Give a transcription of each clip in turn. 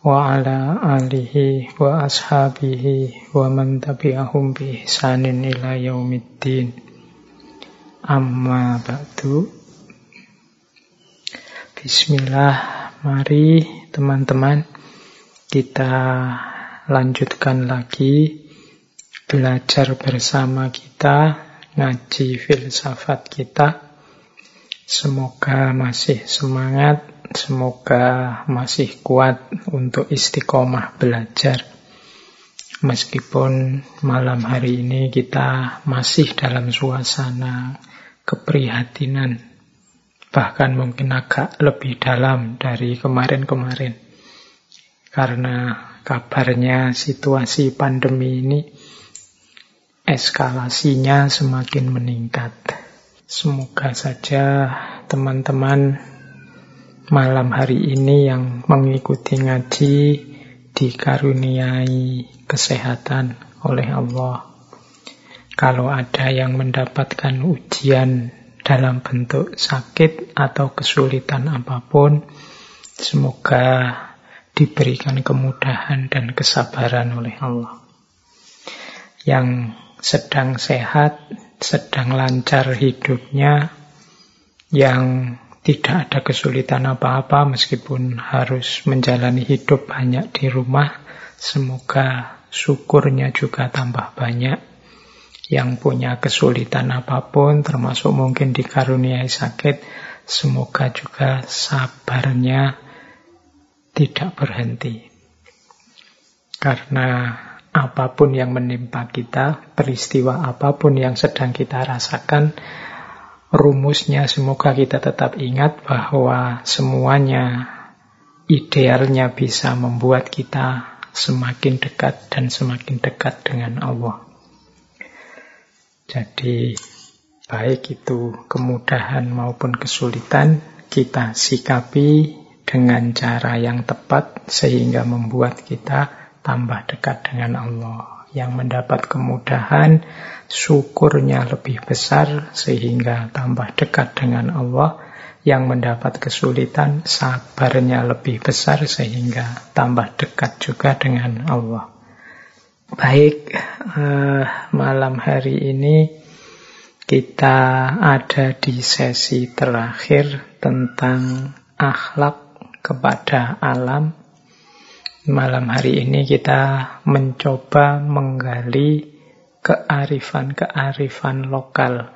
wa ala alihi wa ashabihi wa man tabi'ahum bi ihsanin ila yaumiddin. Amma ba'du. Bismillah mari teman-teman kita lanjutkan lagi belajar bersama kita ngaji filsafat kita. Semoga masih semangat, semoga masih kuat untuk istiqomah belajar. Meskipun malam hari ini kita masih dalam suasana keprihatinan, bahkan mungkin agak lebih dalam dari kemarin-kemarin. Karena kabarnya situasi pandemi ini eskalasinya semakin meningkat. Semoga saja teman-teman malam hari ini yang mengikuti ngaji dikaruniai kesehatan oleh Allah. Kalau ada yang mendapatkan ujian dalam bentuk sakit atau kesulitan apa pun, semoga diberikan kemudahan dan kesabaran oleh Allah. Yang sedang sehat, sedang lancar hidupnya, yang tidak ada kesulitan apa-apa meskipun harus menjalani hidup banyak di rumah, semoga syukurnya juga tambah banyak. Yang punya kesulitan apa pun, termasuk mungkin dikaruniai sakit, semoga juga sabarnya tidak berhenti. Karena apa pun yang menimpa kita, peristiwa apa pun yang sedang kita rasakan, rumusnya semoga kita tetap ingat bahwa semuanya idealnya bisa membuat kita semakin dekat dan semakin dekat dengan Allah. Jadi baik itu kemudahan maupun kesulitan kita sikapi dengan cara yang tepat sehingga membuat kita tambah dekat dengan Allah. Yang mendapat kemudahan, syukurnya lebih besar sehingga tambah dekat dengan Allah. Yang mendapat kesulitan, sabarnya lebih besar sehingga tambah dekat juga dengan Allah. Baik, uh, malam hari ini kita ada di sesi terakhir tentang akhlak kepada alam Malam hari ini kita mencoba menggali kearifan-kearifan lokal,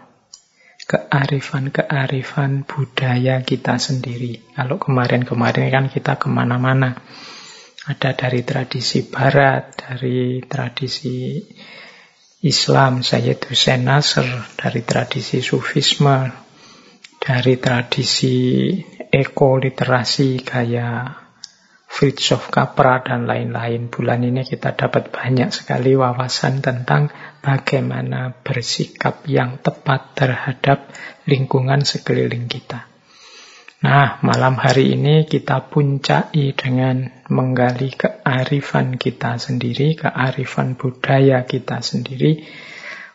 kearifan-kearifan budaya kita sendiri. Kalau kemarin-kemarin kan kita ke mana-mana. Ada dari tradisi barat, dari tradisi Islam, Sayyid Hussein Nasr, dari tradisi Sufisme, dari tradisi ekoliterasi gaya Fritjof Capra dan lain-lain. Bulan ini kita dapat banyak sekali wawasan tentang bagaimana bersikap yang tepat terhadap lingkungan sekeliling kita. Nah, malam hari ini kita puncai dengan menggali kearifan kita sendiri, kearifan budaya kita sendiri,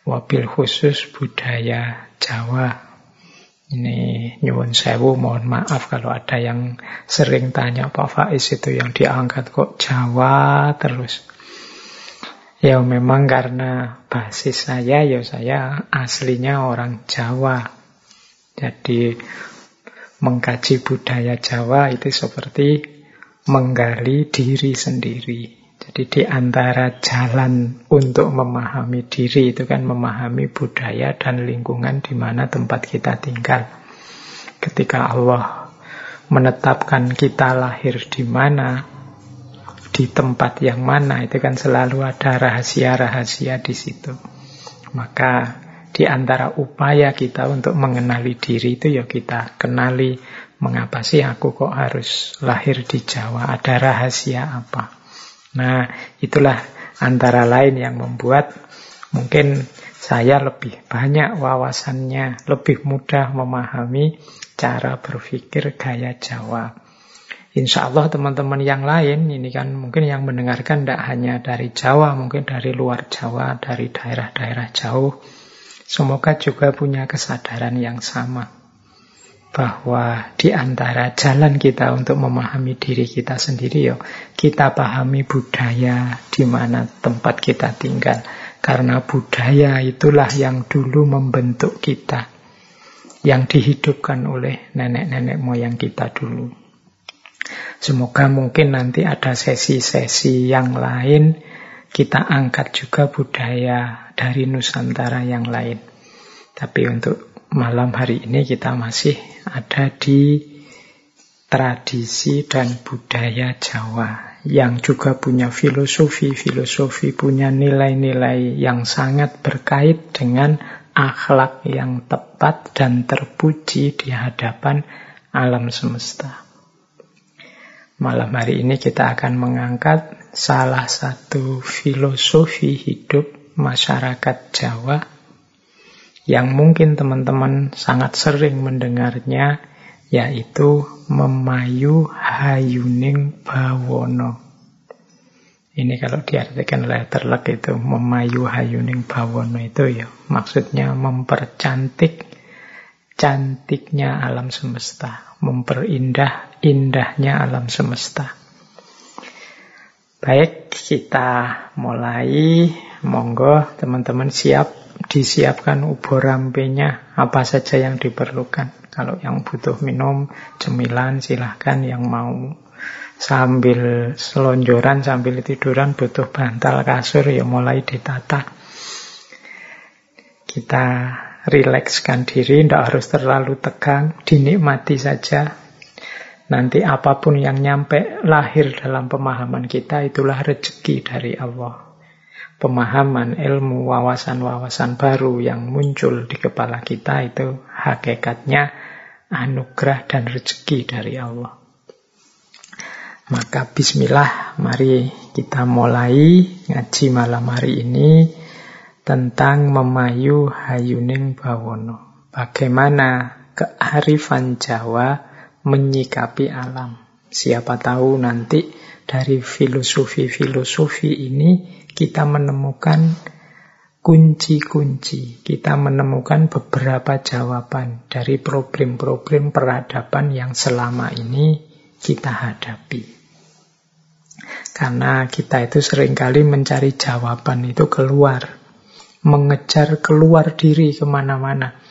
wabil khusus budaya Jawa. Ini nyuwun sewu, mohon maaf kalau ada yang sering tanya Pak Faiz itu yang diangkat kok Jawa terus. Ya memang karena basis saya, ya saya aslinya orang Jawa. Jadi mengkaji budaya Jawa itu seperti menggali diri sendiri. Jadi di antara jalan untuk memahami diri itu kan memahami budaya dan lingkungan di mana tempat kita tinggal. Ketika Allah menetapkan kita lahir di mana, di tempat yang mana, itu kan selalu ada rahasia-rahasia di situ. Maka di antara upaya kita untuk mengenali diri itu ya kita kenali mengapa sih aku kok harus lahir di Jawa, ada rahasia apa. Nah, itulah antara lain yang membuat mungkin saya lebih banyak wawasannya, lebih mudah memahami cara berpikir gaya Jawa. Insya Allah teman-teman yang lain, ini kan mungkin yang mendengarkan tidak hanya dari Jawa, mungkin dari luar Jawa, dari daerah-daerah jauh. Semoga juga punya kesadaran yang sama. Bahwa di antara jalan kita untuk memahami diri kita sendiri, yo, kita pahami budaya di mana tempat kita tinggal. Karena budaya itulah yang dulu membentuk kita. Yang dihidupkan oleh nenek-nenek moyang kita dulu. Semoga mungkin nanti ada sesi-sesi yang lain kita angkat juga budaya dari Nusantara yang lain. Tapi untuk malam hari ini kita masih ada di tradisi dan budaya Jawa yang juga punya filosofi-filosofi, punya nilai-nilai yang sangat berkait dengan akhlak yang tepat dan terpuji di hadapan alam semesta. Malam hari ini kita akan mengangkat salah satu filosofi hidup masyarakat Jawa yang mungkin teman-teman sangat sering mendengarnya yaitu memayu hayuning bawono. Ini kalau diartikan letterlek itu memayu hayuning bawono itu ya maksudnya mempercantik cantiknya alam semesta, memperindah indahnya alam semesta. Baik, kita mulai. Monggo teman-teman siap disiapkan ubur rampenya apa saja yang diperlukan. Kalau yang butuh minum, cemilan silahkan yang mau sambil selonjoran, sambil tiduran butuh bantal kasur ya mulai ditata. Kita rilekskan diri, tidak harus terlalu tegang, dinikmati saja Nanti apa pun yang nyampe lahir dalam pemahaman kita itulah rezeki dari Allah. Pemahaman, ilmu, wawasan-wawasan baru yang muncul di kepala kita itu hakikatnya anugerah dan rezeki dari Allah. Maka bismillah, mari kita mulai ngaji malam hari ini tentang memayu hayuning bawono. Bagaimana kearifan Jawa menyikapi alam. Siapa tahu nanti dari filosofi-filosofi ini kita menemukan kunci-kunci. Kita menemukan beberapa jawaban dari problem-problem peradaban yang selama ini kita hadapi. Karena kita itu sering kali mencari jawaban itu keluar. Mengejar keluar diri ke mana-mana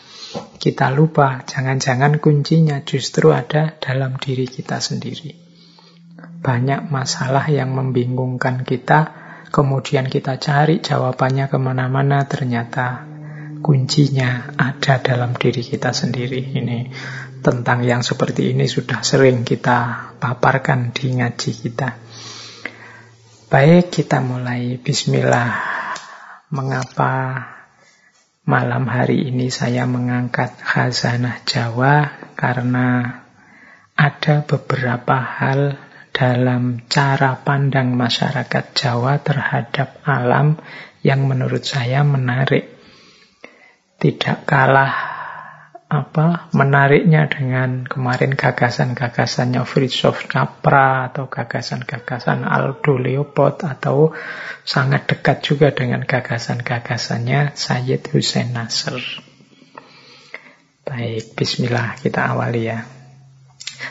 kita lupa, jangan-jangan kuncinya justru ada dalam diri kita sendiri. Banyak masalah yang membingungkan kita, kemudian kita cari jawabannya ke mana-mana, ternyata kuncinya ada dalam diri kita sendiri. Ini tentang yang seperti ini sudah sering kita paparkan di ngaji kita. Baik, kita mulai. Bismillah. Mengapa Malam hari ini saya mengangkat khazanah Jawa karena ada beberapa hal dalam cara pandang masyarakat Jawa terhadap alam yang menurut saya menarik. Tidak kalah apa menariknya dengan kemarin gagasan-gagasannya Fritjof Capra atau gagasan-gagasan Aldo Leopold atau sangat dekat juga dengan gagasan-gagasannya Sayyid Hussein Nasr. Baik, bismillah kita awali ya.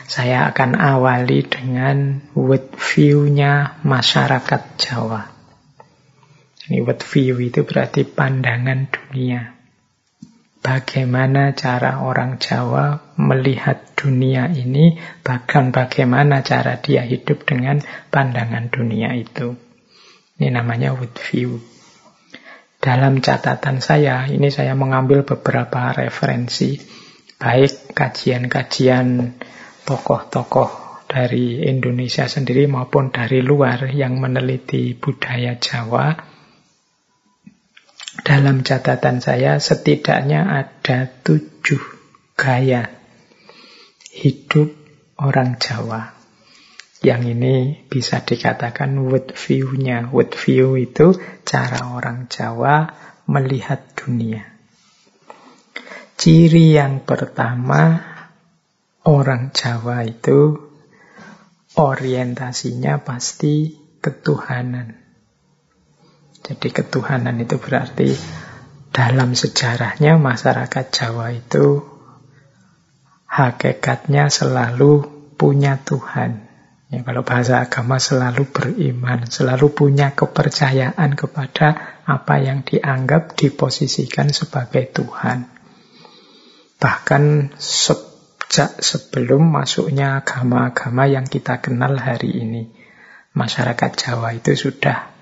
Saya akan awali dengan world view-nya masyarakat Jawa. Ini world view itu berarti pandangan dunia bagaimana cara orang Jawa melihat dunia ini, bahkan bagaimana cara dia hidup dengan pandangan dunia itu. Ini namanya wood view. Dalam catatan saya, ini saya mengambil beberapa referensi, baik kajian-kajian tokoh-tokoh dari Indonesia sendiri maupun dari luar yang meneliti budaya Jawa dalam catatan saya setidaknya ada tujuh gaya hidup orang Jawa. Yang ini bisa dikatakan world view-nya. World view itu cara orang Jawa melihat dunia. Ciri yang pertama orang Jawa itu orientasinya pasti ketuhanan. Jadi ketuhanan itu berarti dalam sejarahnya masyarakat Jawa itu hakikatnya selalu punya Tuhan. Ya, kalau bahasa agama selalu beriman, selalu punya kepercayaan kepada apa yang dianggap diposisikan sebagai Tuhan. Bahkan sejak sebelum masuknya agama-agama yang kita kenal hari ini, masyarakat Jawa itu sudah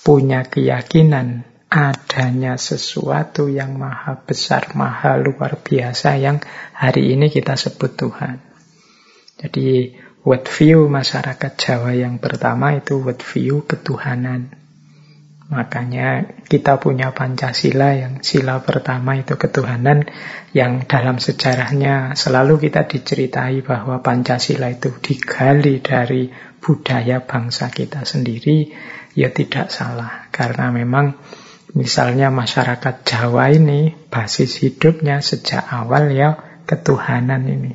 punya keyakinan adanya sesuatu yang maha besar, maha luar biasa yang hari ini kita sebut Tuhan. Jadi world view masyarakat Jawa yang pertama itu world view ketuhanan. Makanya kita punya Pancasila yang sila pertama itu ketuhanan yang dalam sejarahnya selalu kita diceritai bahwa Pancasila itu digali dari budaya bangsa kita sendiri ya tidak salah karena memang misalnya masyarakat Jawa ini basis hidupnya sejak awal ya ketuhanan ini.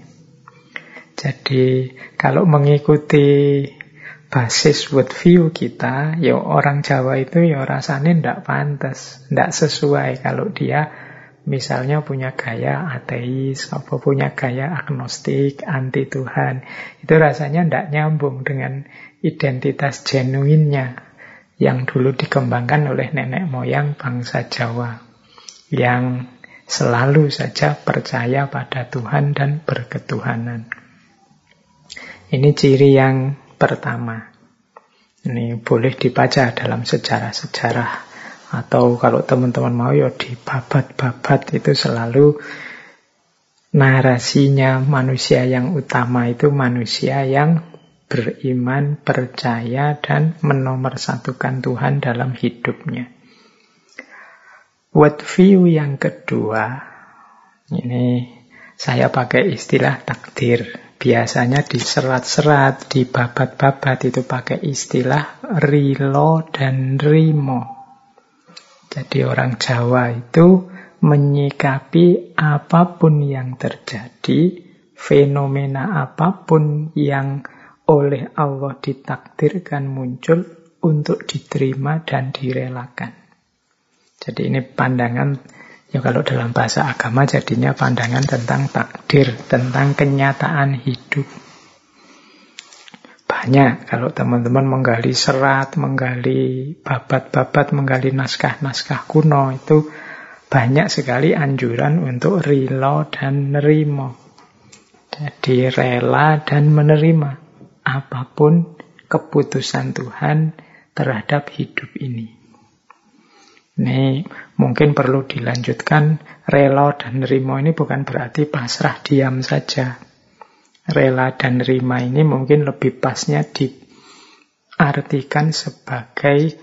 Jadi kalau mengikuti basis worldview kita, ya orang Jawa itu ya rasanya tidak pantas, tidak sesuai kalau dia misalnya punya gaya ateis, apa punya gaya agnostik, anti Tuhan. Itu rasanya tidak nyambung dengan identitas genuinnya yang dulu dikembangkan oleh nenek moyang bangsa Jawa. Yang selalu saja percaya pada Tuhan dan berketuhanan. Ini ciri yang pertama. Ini boleh dibaca dalam sejarah-sejarah atau kalau teman-teman mau ya di babat-babat itu selalu narasinya manusia yang utama itu manusia yang beriman, percaya dan menomorsatukan Tuhan dalam hidupnya. What view yang kedua, ini saya pakai istilah takdir. Biasanya di serat-serat, di babat-babat itu pakai istilah rilo dan rimo. Jadi orang Jawa itu menyikapi apa pun yang terjadi, fenomena apa pun yang oleh Allah ditakdirkan muncul untuk diterima dan direlakan. Jadi ini pandangan Ya kalau dalam bahasa agama jadinya pandangan tentang takdir, tentang kenyataan hidup. Banyak kalau teman-teman menggali serat, menggali babat-babat, menggali naskah-naskah kuno itu banyak sekali anjuran untuk rela dan nerimo. Jadi rela dan menerima apa pun keputusan Tuhan terhadap hidup ini. Ini mungkin perlu dilanjutkan. Rela dan nerima ini bukan berarti pasrah diam saja. Rela dan nerima ini mungkin lebih pasnya diartikan sebagai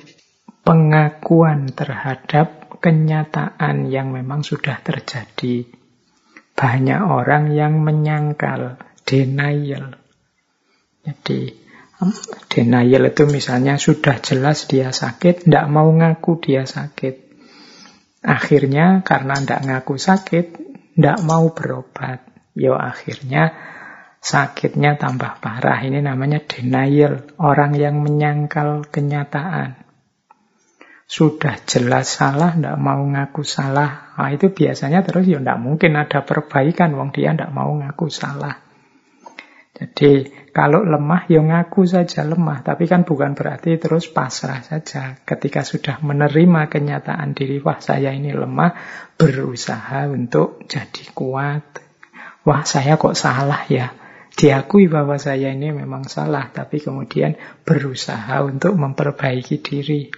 pengakuan terhadap kenyataan yang memang sudah terjadi. Banyak orang yang menyangkal, denial. Jadi Denial itu misalnya sudah jelas dia sakit, tidak mau ngaku dia sakit. Akhirnya karena tidak ngaku sakit, tidak mau berobat. Yo akhirnya sakitnya tambah parah. Ini namanya denial, orang yang menyangkal kenyataan. Sudah jelas salah, tidak mau ngaku salah. Nah, itu biasanya terus ya tidak mungkin ada perbaikan, wong dia tidak mau ngaku salah. Jadi kalau lemah ya ngaku saja lemah, tapi kan bukan berarti terus pasrah saja. Ketika sudah menerima kenyataan diri, wah saya ini lemah, berusaha untuk jadi kuat. Wah saya kok salah ya. Diakui bahwa saya ini memang salah, tapi kemudian berusaha untuk memperbaiki diri.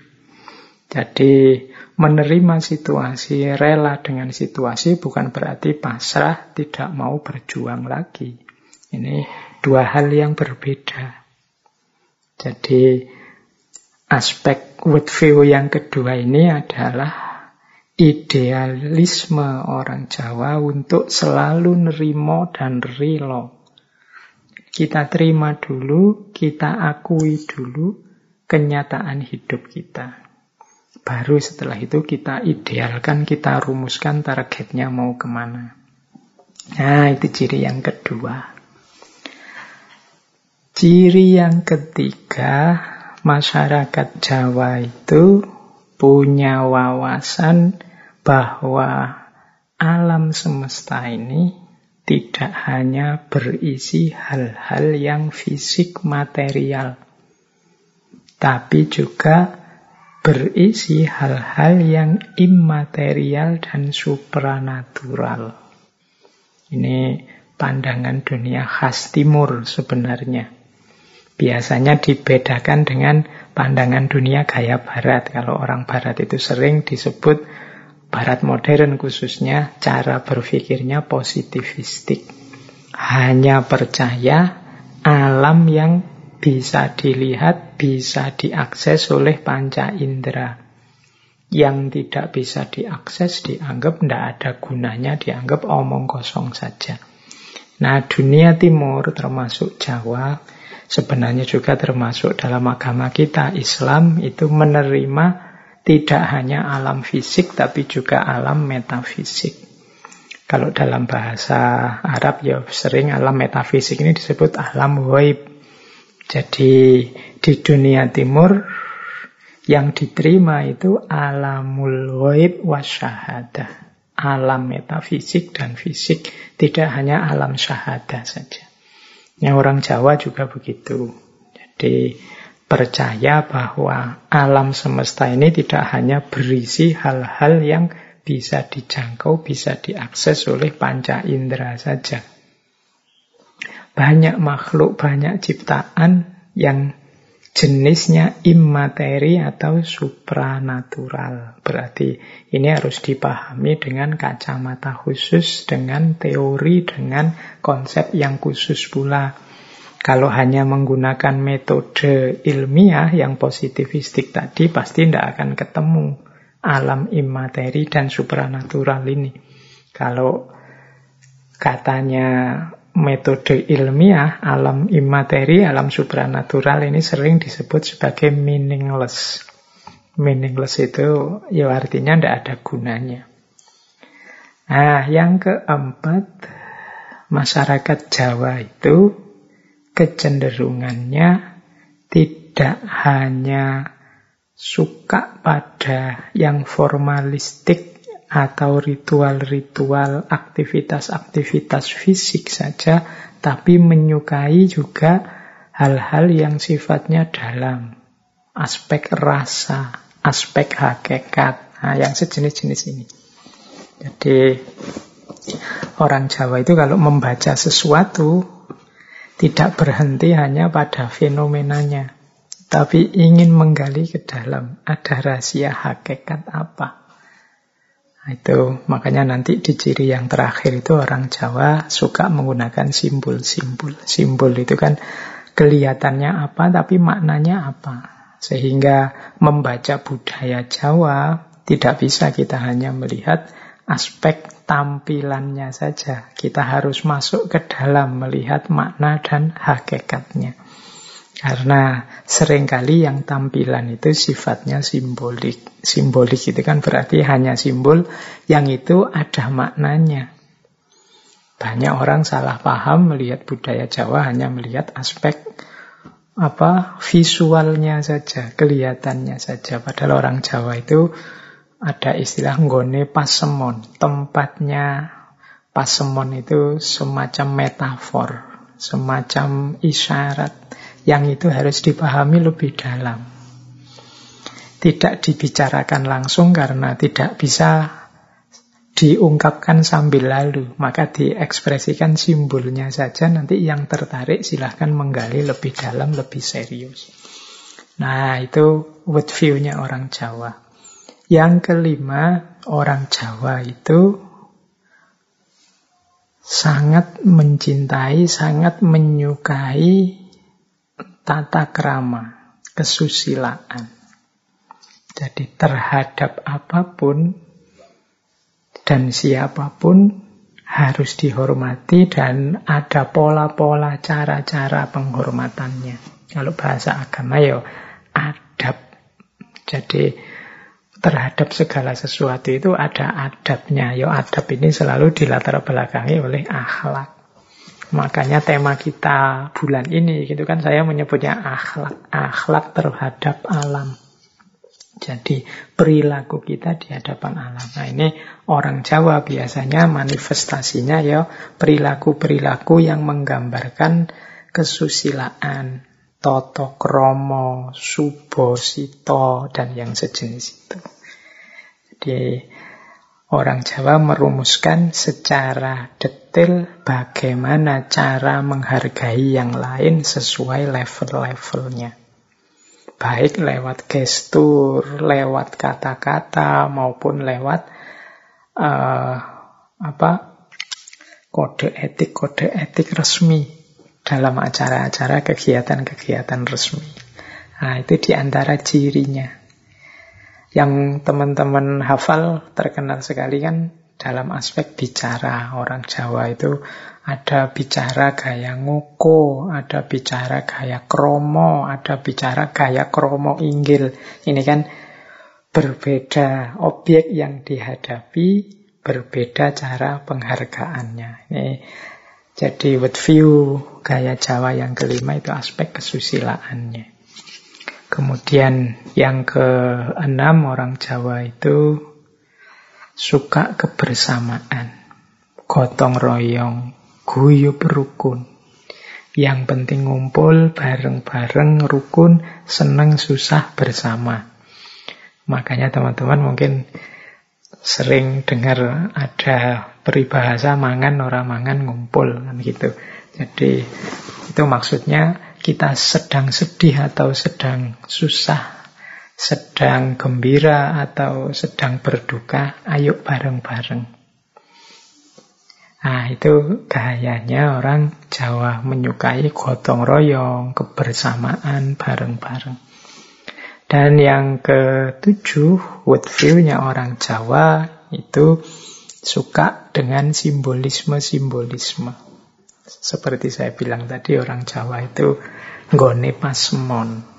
Jadi menerima situasi, rela dengan situasi bukan berarti pasrah, tidak mau berjuang lagi. Ini dua hal yang berbeda. Jadi aspek world view yang kedua ini adalah idealisme orang Jawa untuk selalu nerimo dan rilo. Kita terima dulu, kita akui dulu kenyataan hidup kita. Baru setelah itu kita idealkan, kita rumuskan targetnya mau ke mana. Nah, itu ciri yang kedua. Ciri yang ketiga, masyarakat Jawa itu punya wawasan bahwa alam semesta ini tidak hanya berisi hal-hal yang fisik material, tapi juga berisi hal-hal yang immaterial dan supranatural. Ini pandangan dunia khas timur sebenarnya. Biasanya dibedakan dengan pandangan dunia gaya barat. Kalau orang barat itu sering disebut barat modern khususnya cara berpikirnya positivistik. Hanya percaya alam yang bisa dilihat, bisa diakses oleh panca indera. Yang tidak bisa diakses dianggap tidak ada gunanya, dianggap omong kosong saja. Nah dunia timur termasuk Jawa sebenarnya juga termasuk dalam agama kita Islam itu menerima tidak hanya alam fisik tapi juga alam metafisik. Kalau dalam bahasa Arab ya sering alam metafisik ini disebut alam waib. Jadi di dunia timur yang diterima itu alamul waib wasyahadah. Alam metafisik dan fisik, tidak hanya alam syahadah saja. Yang orang Jawa juga begitu. Jadi percaya bahwa alam semesta ini tidak hanya berisi hal-hal yang bisa dijangkau, bisa diakses oleh panca indera saja. Banyak makhluk, banyak ciptaan yang jenisnya immateri atau supranatural. Berarti ini harus dipahami dengan kacamata khusus, dengan teori, dengan konsep yang khusus pula. Kalau hanya menggunakan metode ilmiah yang positivistik tadi, pasti tidak akan ketemu alam immateri dan supranatural ini. Kalau katanya metode ilmiah alam imateri, alam supranatural ini sering disebut sebagai meaningless. Meaningless itu ya artinya tidak ada gunanya. Nah, yang keempat, masyarakat Jawa itu kecenderungannya tidak hanya suka pada yang formalistik atau ritual-ritual aktivitas-aktivitas fisik saja, tapi menyukai juga hal-hal yang sifatnya dalam, aspek rasa, aspek hakikat, nah, yang sejenis-jenis ini. Jadi orang Jawa itu kalau membaca sesuatu tidak berhenti hanya pada fenomenanya, tapi ingin menggali ke dalam, ada rahasia hakikat apa. Itu makanya nanti di ciri yang terakhir itu orang Jawa suka menggunakan simbol-simbol. Simbol itu kan kelihatannya apa tapi maknanya apa. Sehingga membaca budaya Jawa tidak bisa kita hanya melihat aspek tampilannya saja. Kita harus masuk ke dalam melihat makna dan hakikatnya. Karena sering kali yang tampilan itu sifatnya simbolik. Simbolik itu kan berarti hanya simbol yang itu ada maknanya. Banyak orang salah paham melihat budaya Jawa hanya melihat aspek apa visualnya saja, kelihatannya saja. Padahal orang Jawa itu ada istilah nggone pasemon. Tempatnya pasemon itu semacam metafor, semacam isyarat yang itu harus dipahami lebih dalam. Tidak dibicarakan langsung karena tidak bisa diungkapkan sambil lalu, maka diekspresikan simbolnya saja, nanti yang tertarik silahkan menggali lebih dalam, lebih serius. Nah, itu word view-nya orang Jawa. Yang kelima, orang Jawa itu sangat mencintai, sangat menyukai tata krama, kesusilaan. Jadi terhadap apa pun dan siapa pun harus dihormati dan ada pola-pola cara-cara penghormatannya. Kalau bahasa agama ya adab. Jadi terhadap segala sesuatu itu ada adabnya. Ya adab ini selalu dilatar belakangi oleh akhlak. Makanya tema kita bulan ini gitu kan saya menyebutnya akhlak, akhlak terhadap alam. Jadi perilaku kita di hadapan alam. Nah ini orang Jawa biasanya manifestasinya ya perilaku-perilaku yang menggambarkan kesusilaan, toto kromo, subo, sito, dan yang sejenis itu. Jadi orang Jawa merumuskan secara detail bagaimana cara menghargai yang lain sesuai level-levelnya baik lewat gestur, lewat kata-kata maupun lewat uh, apa kode etik kode etik resmi dalam acara-acara kegiatan-kegiatan resmi. Nah, itu di antara cirinya. Yang teman-teman hafal terkenal sekali kan dalam aspek bicara. Orang Jawa itu ada bicara gaya ngoko, ada bicara gaya kromo, ada bicara gaya kromo inggil. Ini kan berbeda objek yang dihadapi, berbeda cara penghargaannya. Ini jadi with view gaya Jawa yang kelima itu aspek kesusilaannya. Kemudian yang keenam orang Jawa itu suka kebersamaan, gotong royong, guyup rukun. Yang penting ngumpul bareng-bareng rukun, seneng susah bersama. Makanya teman-teman mungkin sering dengar ada peribahasa mangan orang mangan ngumpul kan gitu. Jadi itu maksudnya kita sedang sedih atau sedang susah, sedang gembira atau sedang berduka, ayo bareng-bareng. Nah, itu gayanya orang Jawa menyukai gotong royong, kebersamaan bareng-bareng. Dan yang ketujuh, view-nya orang Jawa itu suka dengan simbolisme-simbolisme. Seperti saya bilang tadi, orang Jawa itu nggone pasmon.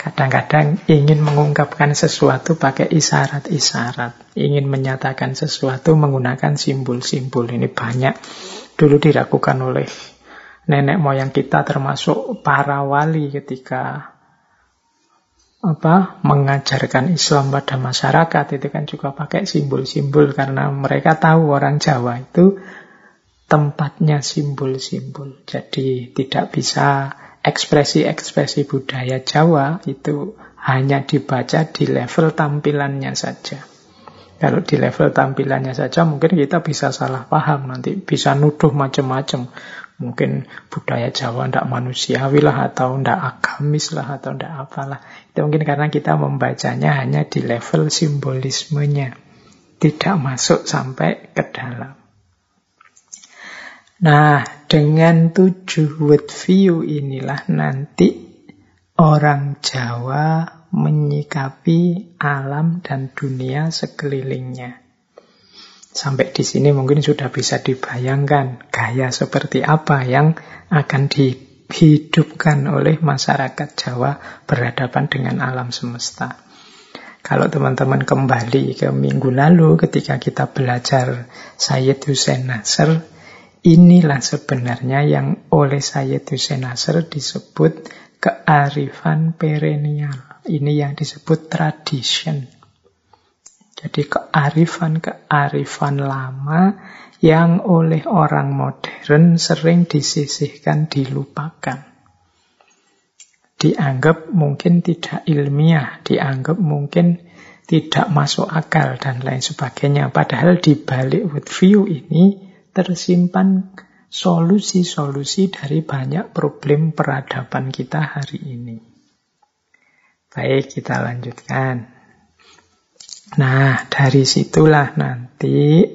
Kadang-kadang ingin mengungkapkan sesuatu pakai isyarat-isyarat. Ingin menyatakan sesuatu menggunakan simbol-simbol. Ini banyak dulu dilakukan oleh nenek moyang kita termasuk para wali ketika apa mengajarkan Islam pada masyarakat itu kan juga pakai simbol-simbol karena mereka tahu orang Jawa itu tempatnya simbol-simbol. Jadi tidak bisa ekspresi-ekspresi budaya Jawa itu hanya dibaca di level tampilannya saja. Kalau di level tampilannya saja mungkin kita bisa salah paham nanti, bisa nuduh macam-macam. Mungkin budaya Jawa tidak manusiawi lah atau tidak agamis lah atau tidak apalah. Itu mungkin karena kita membacanya hanya di level simbolismenya. Tidak masuk sampai ke dalam. Nah, dengan tujuh word view inilah nanti orang Jawa menyikapi alam dan dunia sekelilingnya. Sampai di sini mungkin sudah bisa dibayangkan gaya seperti apa yang akan dihidupkan oleh masyarakat Jawa berhadapan dengan alam semesta. Kalau teman-teman kembali ke minggu lalu ketika kita belajar Sayyid Hussein Nasr, Inilah sebenarnya yang oleh Sayyid Hussein Nasr disebut kearifan perennial. Ini yang disebut tradition. Jadi kearifan-kearifan lama yang oleh orang modern sering disisihkan, dilupakan. Dianggap mungkin tidak ilmiah, dianggap mungkin tidak masuk akal dan lain sebagainya. Padahal di balik view ini tersimpan solusi-solusi dari banyak problem peradaban kita hari ini. Baik, kita lanjutkan. Nah, dari situlah nanti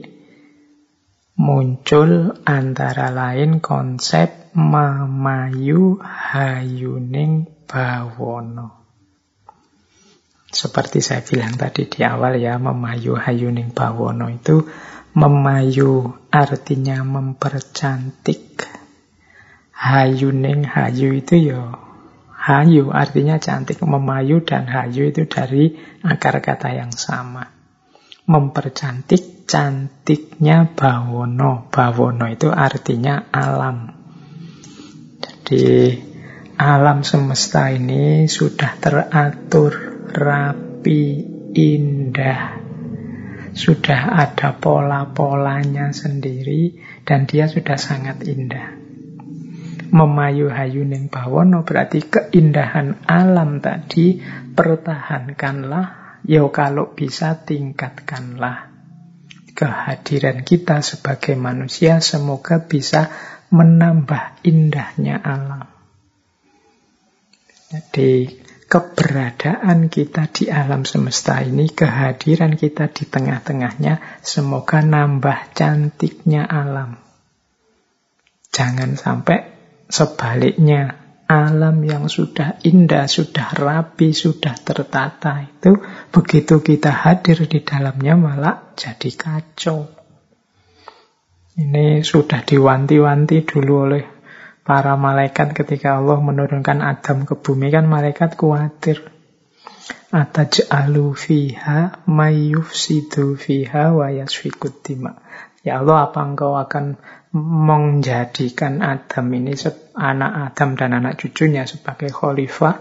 muncul antara lain konsep mamayu hayuning bawono. Seperti saya bilang tadi di awal ya, memayu hayuning bawono itu memayu artinya mempercantik. Hayuning hayu itu ya hayu artinya cantik. Memayu dan hayu itu dari akar kata yang sama. Mempercantik cantiknya bawono. Bawono itu artinya alam. Jadi alam semesta ini sudah teratur, rapi, indah. Sudah ada pola-polanya sendiri dan dia sudah sangat indah. Memayu hayuning bawono berarti keindahan alam tadi pertahankanlah, ya kalau bisa tingkatkanlah. Kehadiran kita sebagai manusia semoga bisa menambah indahnya alam. Jadi keberadaan kita di alam semesta ini, kehadiran kita di tengah-tengahnya, semoga nambah cantiknya alam. Jangan sampai sebaliknya, alam yang sudah indah, sudah rapi, sudah tertata itu, begitu kita hadir di dalamnya malah jadi kacau. Ini sudah diwanti-wanti dulu oleh para malaikat ketika Allah menurunkan Adam ke bumi kan malaikat khawatir. Ataj'alu fiha mayyufsidu fiha wa dima. Ya Allah, apa engkau akan menjadikan Adam ini anak Adam dan anak cucunya sebagai khalifah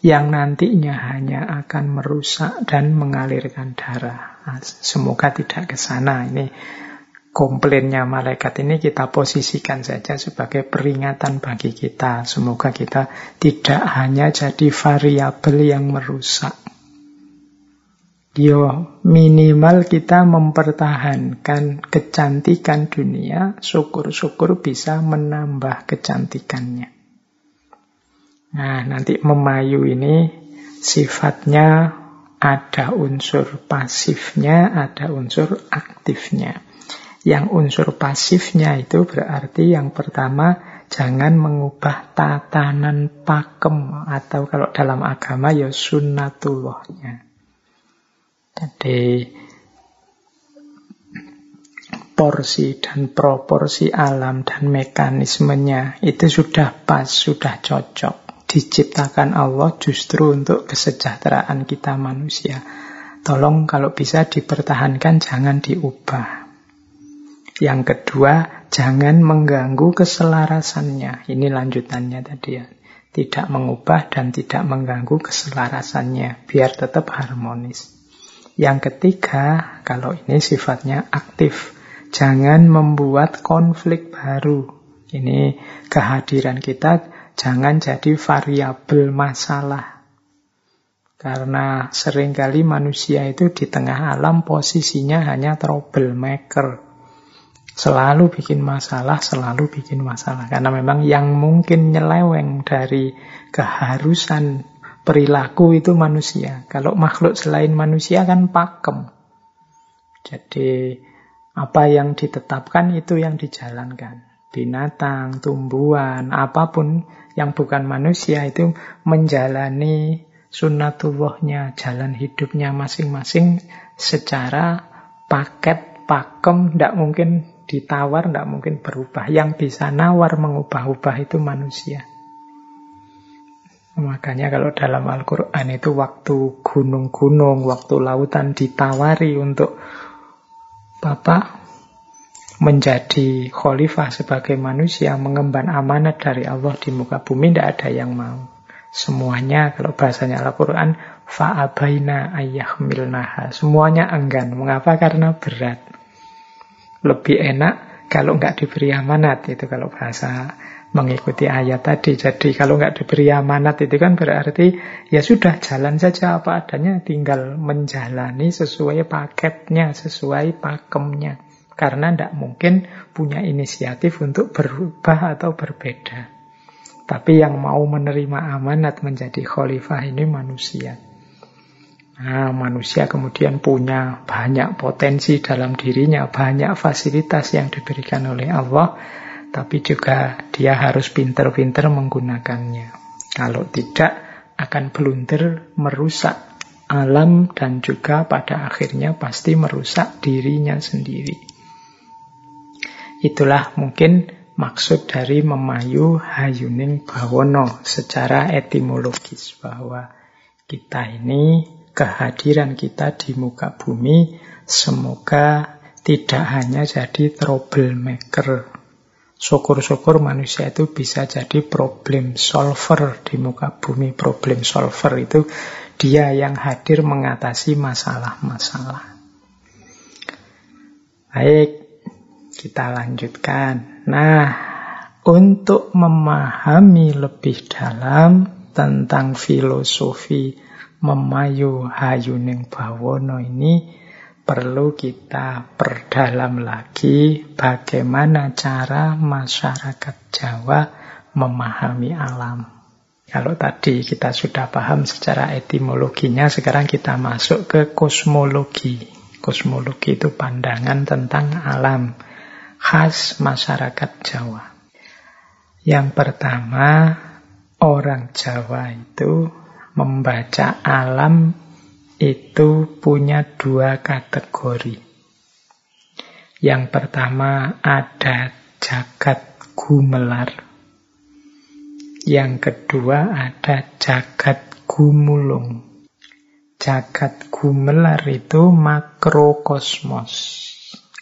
yang nantinya hanya akan merusak dan mengalirkan darah. Semoga tidak ke sana. Ini komplainnya malaikat ini kita posisikan saja sebagai peringatan bagi kita. Semoga kita tidak hanya jadi variabel yang merusak. Yo, minimal kita mempertahankan kecantikan dunia, syukur-syukur bisa menambah kecantikannya. Nah, nanti memayu ini sifatnya ada unsur pasifnya, ada unsur aktifnya. Yang unsur pasifnya itu berarti yang pertama jangan mengubah tatanan pakem atau kalau dalam agama ya sunnatullahnya. Jadi porsi dan proporsi alam dan mekanismenya itu sudah pas, sudah cocok. Diciptakan Allah justru untuk kesejahteraan kita manusia. Tolong kalau bisa dipertahankan, jangan diubah. Yang kedua, jangan mengganggu keselarasannya. Ini lanjutannya tadi ya. Tidak mengubah dan tidak mengganggu keselarasannya, biar tetap harmonis. Yang ketiga, kalau ini sifatnya aktif, jangan membuat konflik baru. Ini kehadiran kita jangan jadi variabel masalah. Karena sering kali manusia itu di tengah alam posisinya hanya troublemaker. Selalu bikin masalah, selalu bikin masalah. Karena memang yang mungkin nyeleweng dari keharusan perilaku itu manusia. Kalau makhluk selain manusia kan pakem. Jadi apa yang ditetapkan itu yang dijalankan. Binatang, tumbuhan, apa pun yang bukan manusia itu menjalani sunnatullahnya, jalan hidupnya masing-masing secara paket pakem, tidak mungkin ditawar tidak mungkin berubah. Yang bisa nawar mengubah-ubah itu manusia. Makanya kalau dalam Al-Quran itu waktu gunung-gunung, waktu lautan ditawari untuk Bapak menjadi khalifah sebagai manusia, mengemban amanat dari Allah di muka bumi, tidak ada yang mau. Semuanya, kalau bahasanya Al-Quran, fa'abaina ayyahmilnaha. Semuanya enggan. Mengapa? Karena berat lebih enak kalau nggak diberi amanat itu kalau bahasa mengikuti ayat tadi. Jadi kalau nggak diberi amanat itu kan berarti ya sudah jalan saja apa adanya, tinggal menjalani sesuai paketnya, sesuai pakemnya. Karena tidak mungkin punya inisiatif untuk berubah atau berbeda. Tapi yang mau menerima amanat menjadi khalifah ini manusia. Nah, manusia kemudian punya banyak potensi dalam dirinya, banyak fasilitas yang diberikan oleh Allah, tapi juga dia harus pinter-pinter menggunakannya. Kalau tidak, akan blunder merusak alam dan juga pada akhirnya pasti merusak dirinya sendiri. Itulah mungkin maksud dari memayu hayuning bawono secara etimologis bahwa kita ini kehadiran kita di muka bumi semoga tidak hanya jadi troublemaker Syukur-syukur manusia itu bisa jadi problem solver di muka bumi. Problem solver itu dia yang hadir mengatasi masalah-masalah. Baik, kita lanjutkan. Nah, untuk memahami lebih dalam tentang filosofi memayu hayuning bawono ini, perlu kita perdalam lagi bagaimana cara masyarakat Jawa memahami alam. Kalau tadi kita sudah paham secara etimologinya, sekarang kita masuk ke kosmologi. Kosmologi itu pandangan tentang alam khas masyarakat Jawa. Yang pertama, orang Jawa itu membaca alam itu punya dua kategori. Yang pertama ada jagat gumelar. Yang kedua ada jagat gumulung. Jagat gumelar itu makrokosmos.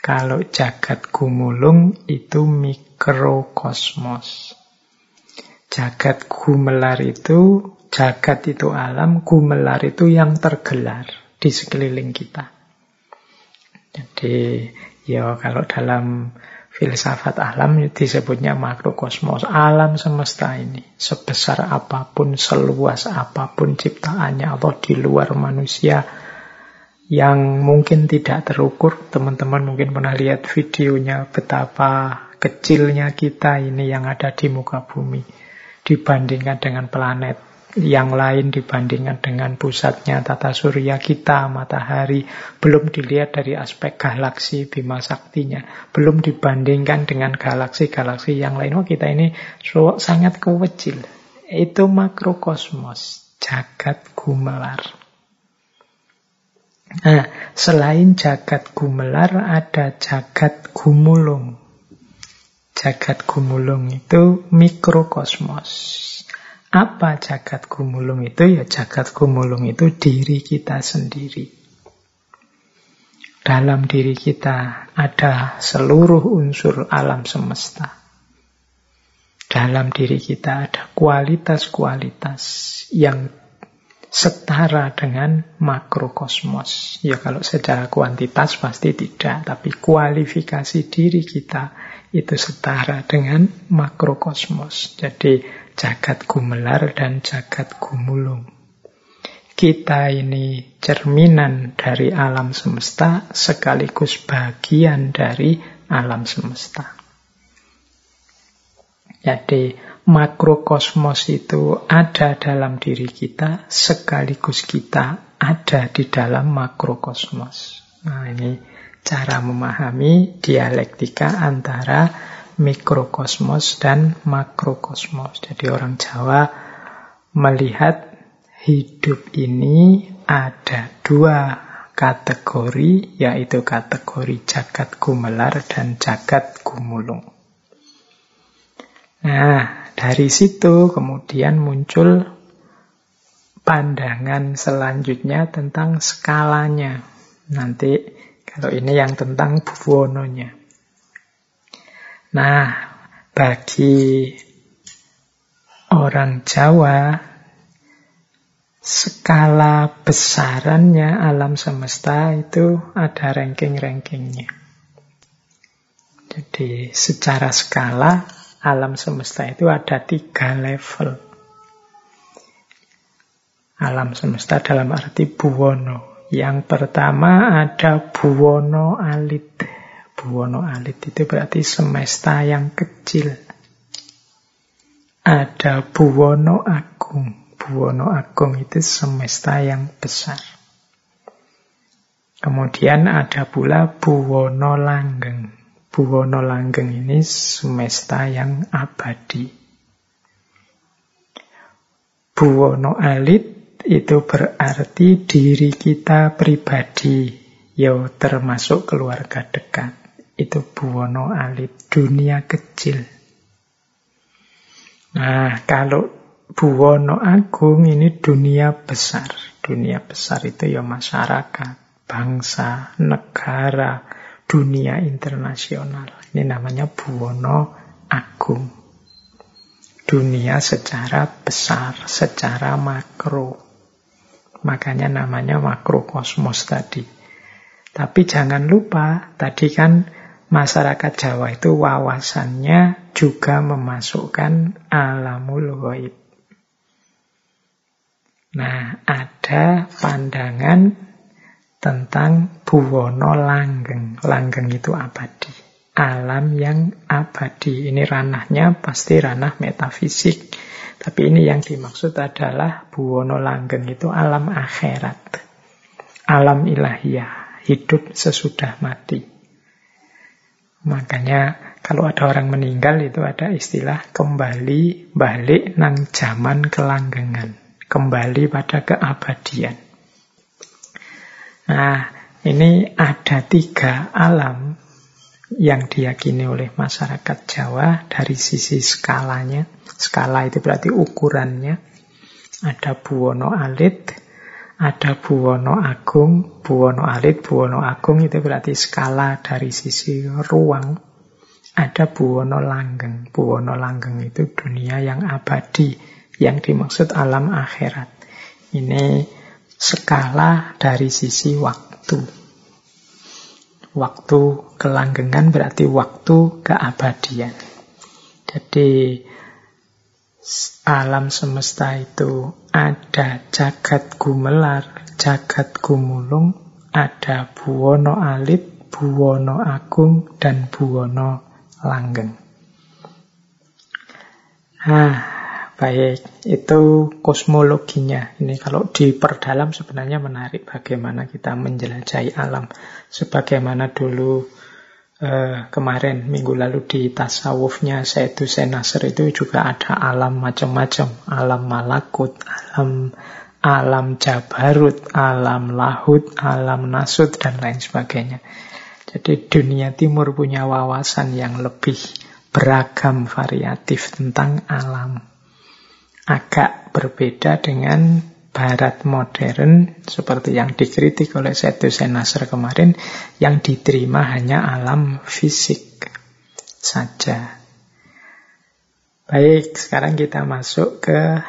Kalau jagat gumulung itu mikrokosmos. Jagat gumelar itu Jagat itu alam, gumelar itu yang tergelar di sekeliling kita. Jadi ya kalau dalam filsafat alam disebutnya makrokosmos. Alam semesta ini sebesar apa pun, seluas apa pun ciptaannya Allah di luar manusia yang mungkin tidak terukur. Teman-teman mungkin pernah lihat videonya betapa kecilnya kita ini yang ada di muka bumi dibandingkan dengan planet yang lain dibandingkan dengan pusatnya tata surya kita, matahari, belum dilihat dari aspek galaksi Bima Saktinya, belum dibandingkan dengan galaksi-galaksi yang lain. Oh kita ini so, sangat kecil. Itu makrokosmos, jagat gumelar. Nah, selain jagat gumelar ada jagat gumulung. Jagat gumulung itu mikrokosmos. Apa jagat gumulung itu? Ya jagat gumulung itu diri kita sendiri. Dalam diri kita ada seluruh unsur alam semesta. Dalam diri kita ada kualitas-kualitas yang setara dengan makrokosmos. Ya kalau secara kuantitas pasti tidak, tapi kualifikasi diri kita itu setara dengan makrokosmos. Jadi jagat gumelar dan jagat gumulung. Kita ini cerminan dari alam semesta sekaligus bagian dari alam semesta. Jadi makrokosmos itu ada dalam diri kita sekaligus kita ada di dalam makrokosmos. Nah ini cara memahami dialektika antara mikrokosmos dan makrokosmos. Jadi orang Jawa melihat hidup ini ada dua kategori, yaitu kategori jagat gumelar dan jagat gumulung. Nah, dari situ kemudian muncul pandangan selanjutnya tentang skalanya. Nanti kalau ini yang tentang buwononya. Nah, bagi orang Jawa, skala besarannya alam semesta itu ada ranking-rankingnya. Jadi secara skala alam semesta itu ada tiga level. Alam semesta dalam arti buwono. Yang pertama ada buwono alit. Buwono alit itu berarti semesta yang kecil. Ada Buwono Agung. Buwono Agung itu semesta yang besar. Kemudian ada pula Buwono Langgeng. Buwono Langgeng ini semesta yang abadi. Buwono Alit itu berarti diri kita pribadi, yo termasuk keluarga dekat. Itu buwono alit, dunia kecil. Nah, kalau buwono agung ini dunia besar. Dunia besar itu ya masyarakat, bangsa, negara, dunia internasional. Ini namanya buwono agung dunia secara besar, secara makro. Makanya namanya makrokosmos tadi. Tapi jangan lupa, tadi kan masyarakat Jawa itu wawasannya juga memasukkan alamul ghaib. Nah, ada pandangan tentang buwono langgeng. Langgeng itu abadi alam yang abadi. Ini ranahnya pasti ranah metafisik. Tapi ini yang dimaksud adalah buwono langgeng itu alam akhirat. Alam ilahiyah, hidup sesudah mati. Makanya kalau ada orang meninggal itu ada istilah kembali balik nang zaman kelanggengan. Kembali pada keabadian. Nah, ini ada tiga alam yang diyakini oleh masyarakat Jawa dari sisi skalanya. Skala itu berarti ukurannya. Ada buwono alit, ada buwono agung. Buwono alit, buwono agung itu berarti skala dari sisi ruang. Ada buwono langgeng. Buwono langgeng itu dunia yang abadi, yang dimaksud alam akhirat. Ini skala dari sisi waktu. Waktu kelanggengan berarti waktu keabadian. Jadi alam semesta itu ada jagat gumelar, jagat gumulung, ada buwono alit, buwono agung, dan buwono langgeng. Nah, Baik, itu kosmologinya. Ini kalau diperdalam sebenarnya menarik bagaimana kita menjelajahi alam. Sebagaimana dulu eh, kemarin, minggu lalu di tasawufnya Sayyidus Senasr itu juga ada alam macam-macam. Alam malakut, alam alam jabarut, alam lahut, alam nasut, dan lain sebagainya. Jadi dunia timur punya wawasan yang lebih beragam variatif tentang alam agak berbeda dengan barat modern seperti yang dikritik oleh Sedusen Nasr kemarin yang diterima hanya alam fisik saja. Baik, sekarang kita masuk ke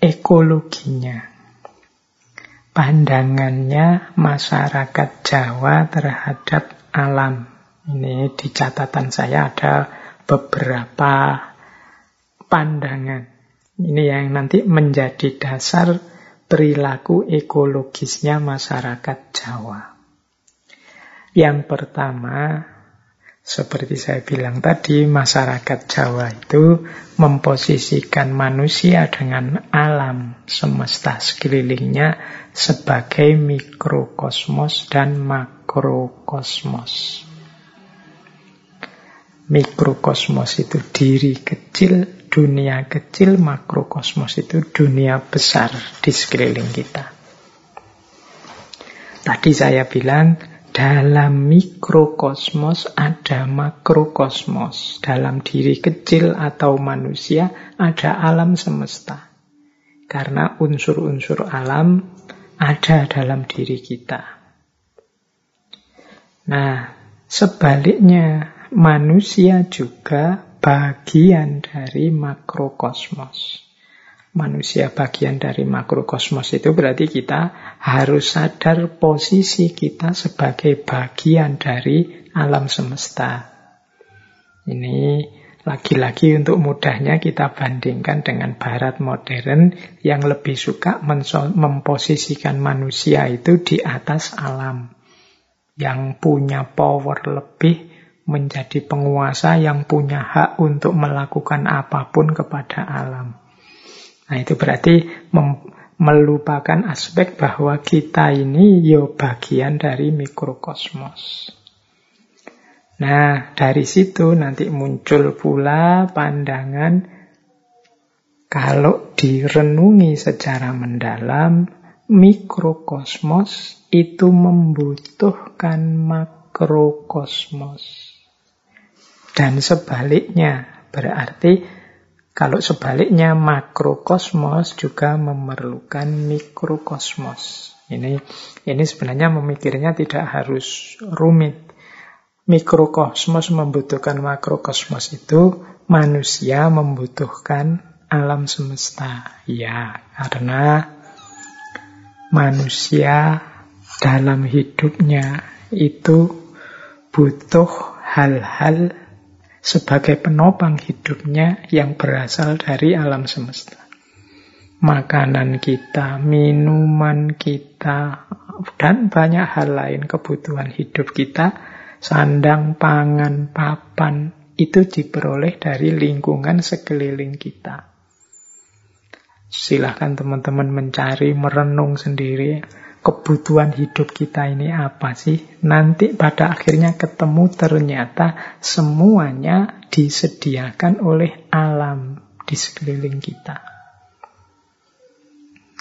ekologinya. Pandangannya masyarakat Jawa terhadap alam. Ini di catatan saya ada beberapa pandangan. Ini yang nanti menjadi dasar perilaku ekologisnya masyarakat Jawa. Yang pertama, seperti saya bilang tadi, masyarakat Jawa itu memposisikan manusia dengan alam semesta sekelilingnya sebagai mikrokosmos dan makrokosmos. Mikrokosmos itu diri kecil dunia kecil makrokosmos itu dunia besar di sekeliling kita. Tadi saya bilang dalam mikrokosmos ada makrokosmos. Dalam diri kecil atau manusia ada alam semesta. Karena unsur-unsur alam ada dalam diri kita. Nah, sebaliknya manusia juga bagian dari makrokosmos. Manusia bagian dari makrokosmos itu berarti kita harus sadar posisi kita sebagai bagian dari alam semesta. Ini lagi-lagi untuk mudahnya kita bandingkan dengan barat modern yang lebih suka memposisikan manusia itu di atas alam. Yang punya power lebih menjadi penguasa yang punya hak untuk melakukan apa pun kepada alam. Nah, itu berarti melupakan aspek bahwa kita ini yo bagian dari mikrokosmos. Nah, dari situ nanti muncul pula pandangan Kalau direnungi secara mendalam, mikrokosmos itu membutuhkan makrokosmos. Dan sebaliknya, berarti kalau sebaliknya makrokosmos juga memerlukan mikrokosmos. Ini ini sebenarnya memikirnya tidak harus rumit. Mikrokosmos membutuhkan makrokosmos itu manusia membutuhkan alam semesta. Ya, karena manusia dalam hidupnya itu butuh hal-hal sebagai penopang hidupnya yang berasal dari alam semesta. Makanan kita, minuman kita, dan banyak hal lain kebutuhan hidup kita, sandang, pangan, papan, itu diperoleh dari lingkungan sekeliling kita. Silahkan teman-teman mencari, merenung sendiri kebutuhan hidup kita ini apa sih. Nanti pada akhirnya ketemu ternyata semuanya disediakan oleh alam di sekeliling kita.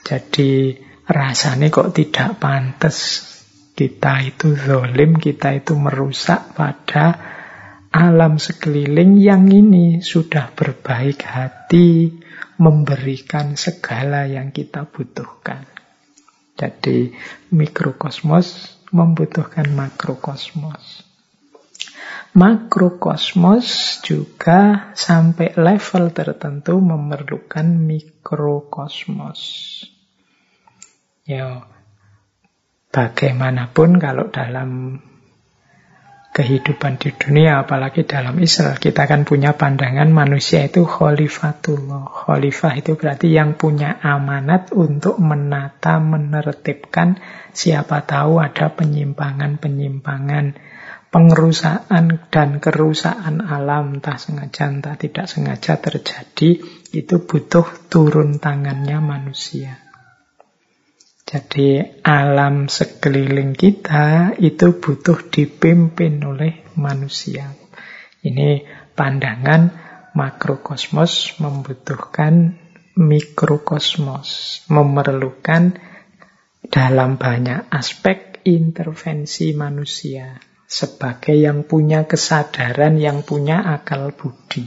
Jadi rasanya kok tidak pantas kita itu zolim, kita itu merusak pada alam sekeliling yang ini sudah berbaik hati, memberikan segala yang kita butuhkan. Jadi mikrokosmos membutuhkan makrokosmos. Makrokosmos juga sampai level tertentu memerlukan mikrokosmos. Ya, bagaimanapun kalau dalam kehidupan di dunia, apalagi dalam Israel, kita kan punya pandangan manusia itu khalifatullah. Khalifah itu berarti yang punya amanat untuk menata, menertibkan, siapa tahu ada penyimpangan-penyimpangan, pengerusakan dan kerusakan alam, entah sengaja, entah tidak sengaja terjadi, itu butuh turun tangannya manusia. Jadi alam sekeliling kita itu butuh dipimpin oleh manusia. Ini pandangan makrokosmos membutuhkan mikrokosmos, memerlukan dalam banyak aspek intervensi manusia sebagai yang punya kesadaran, yang punya akal budi.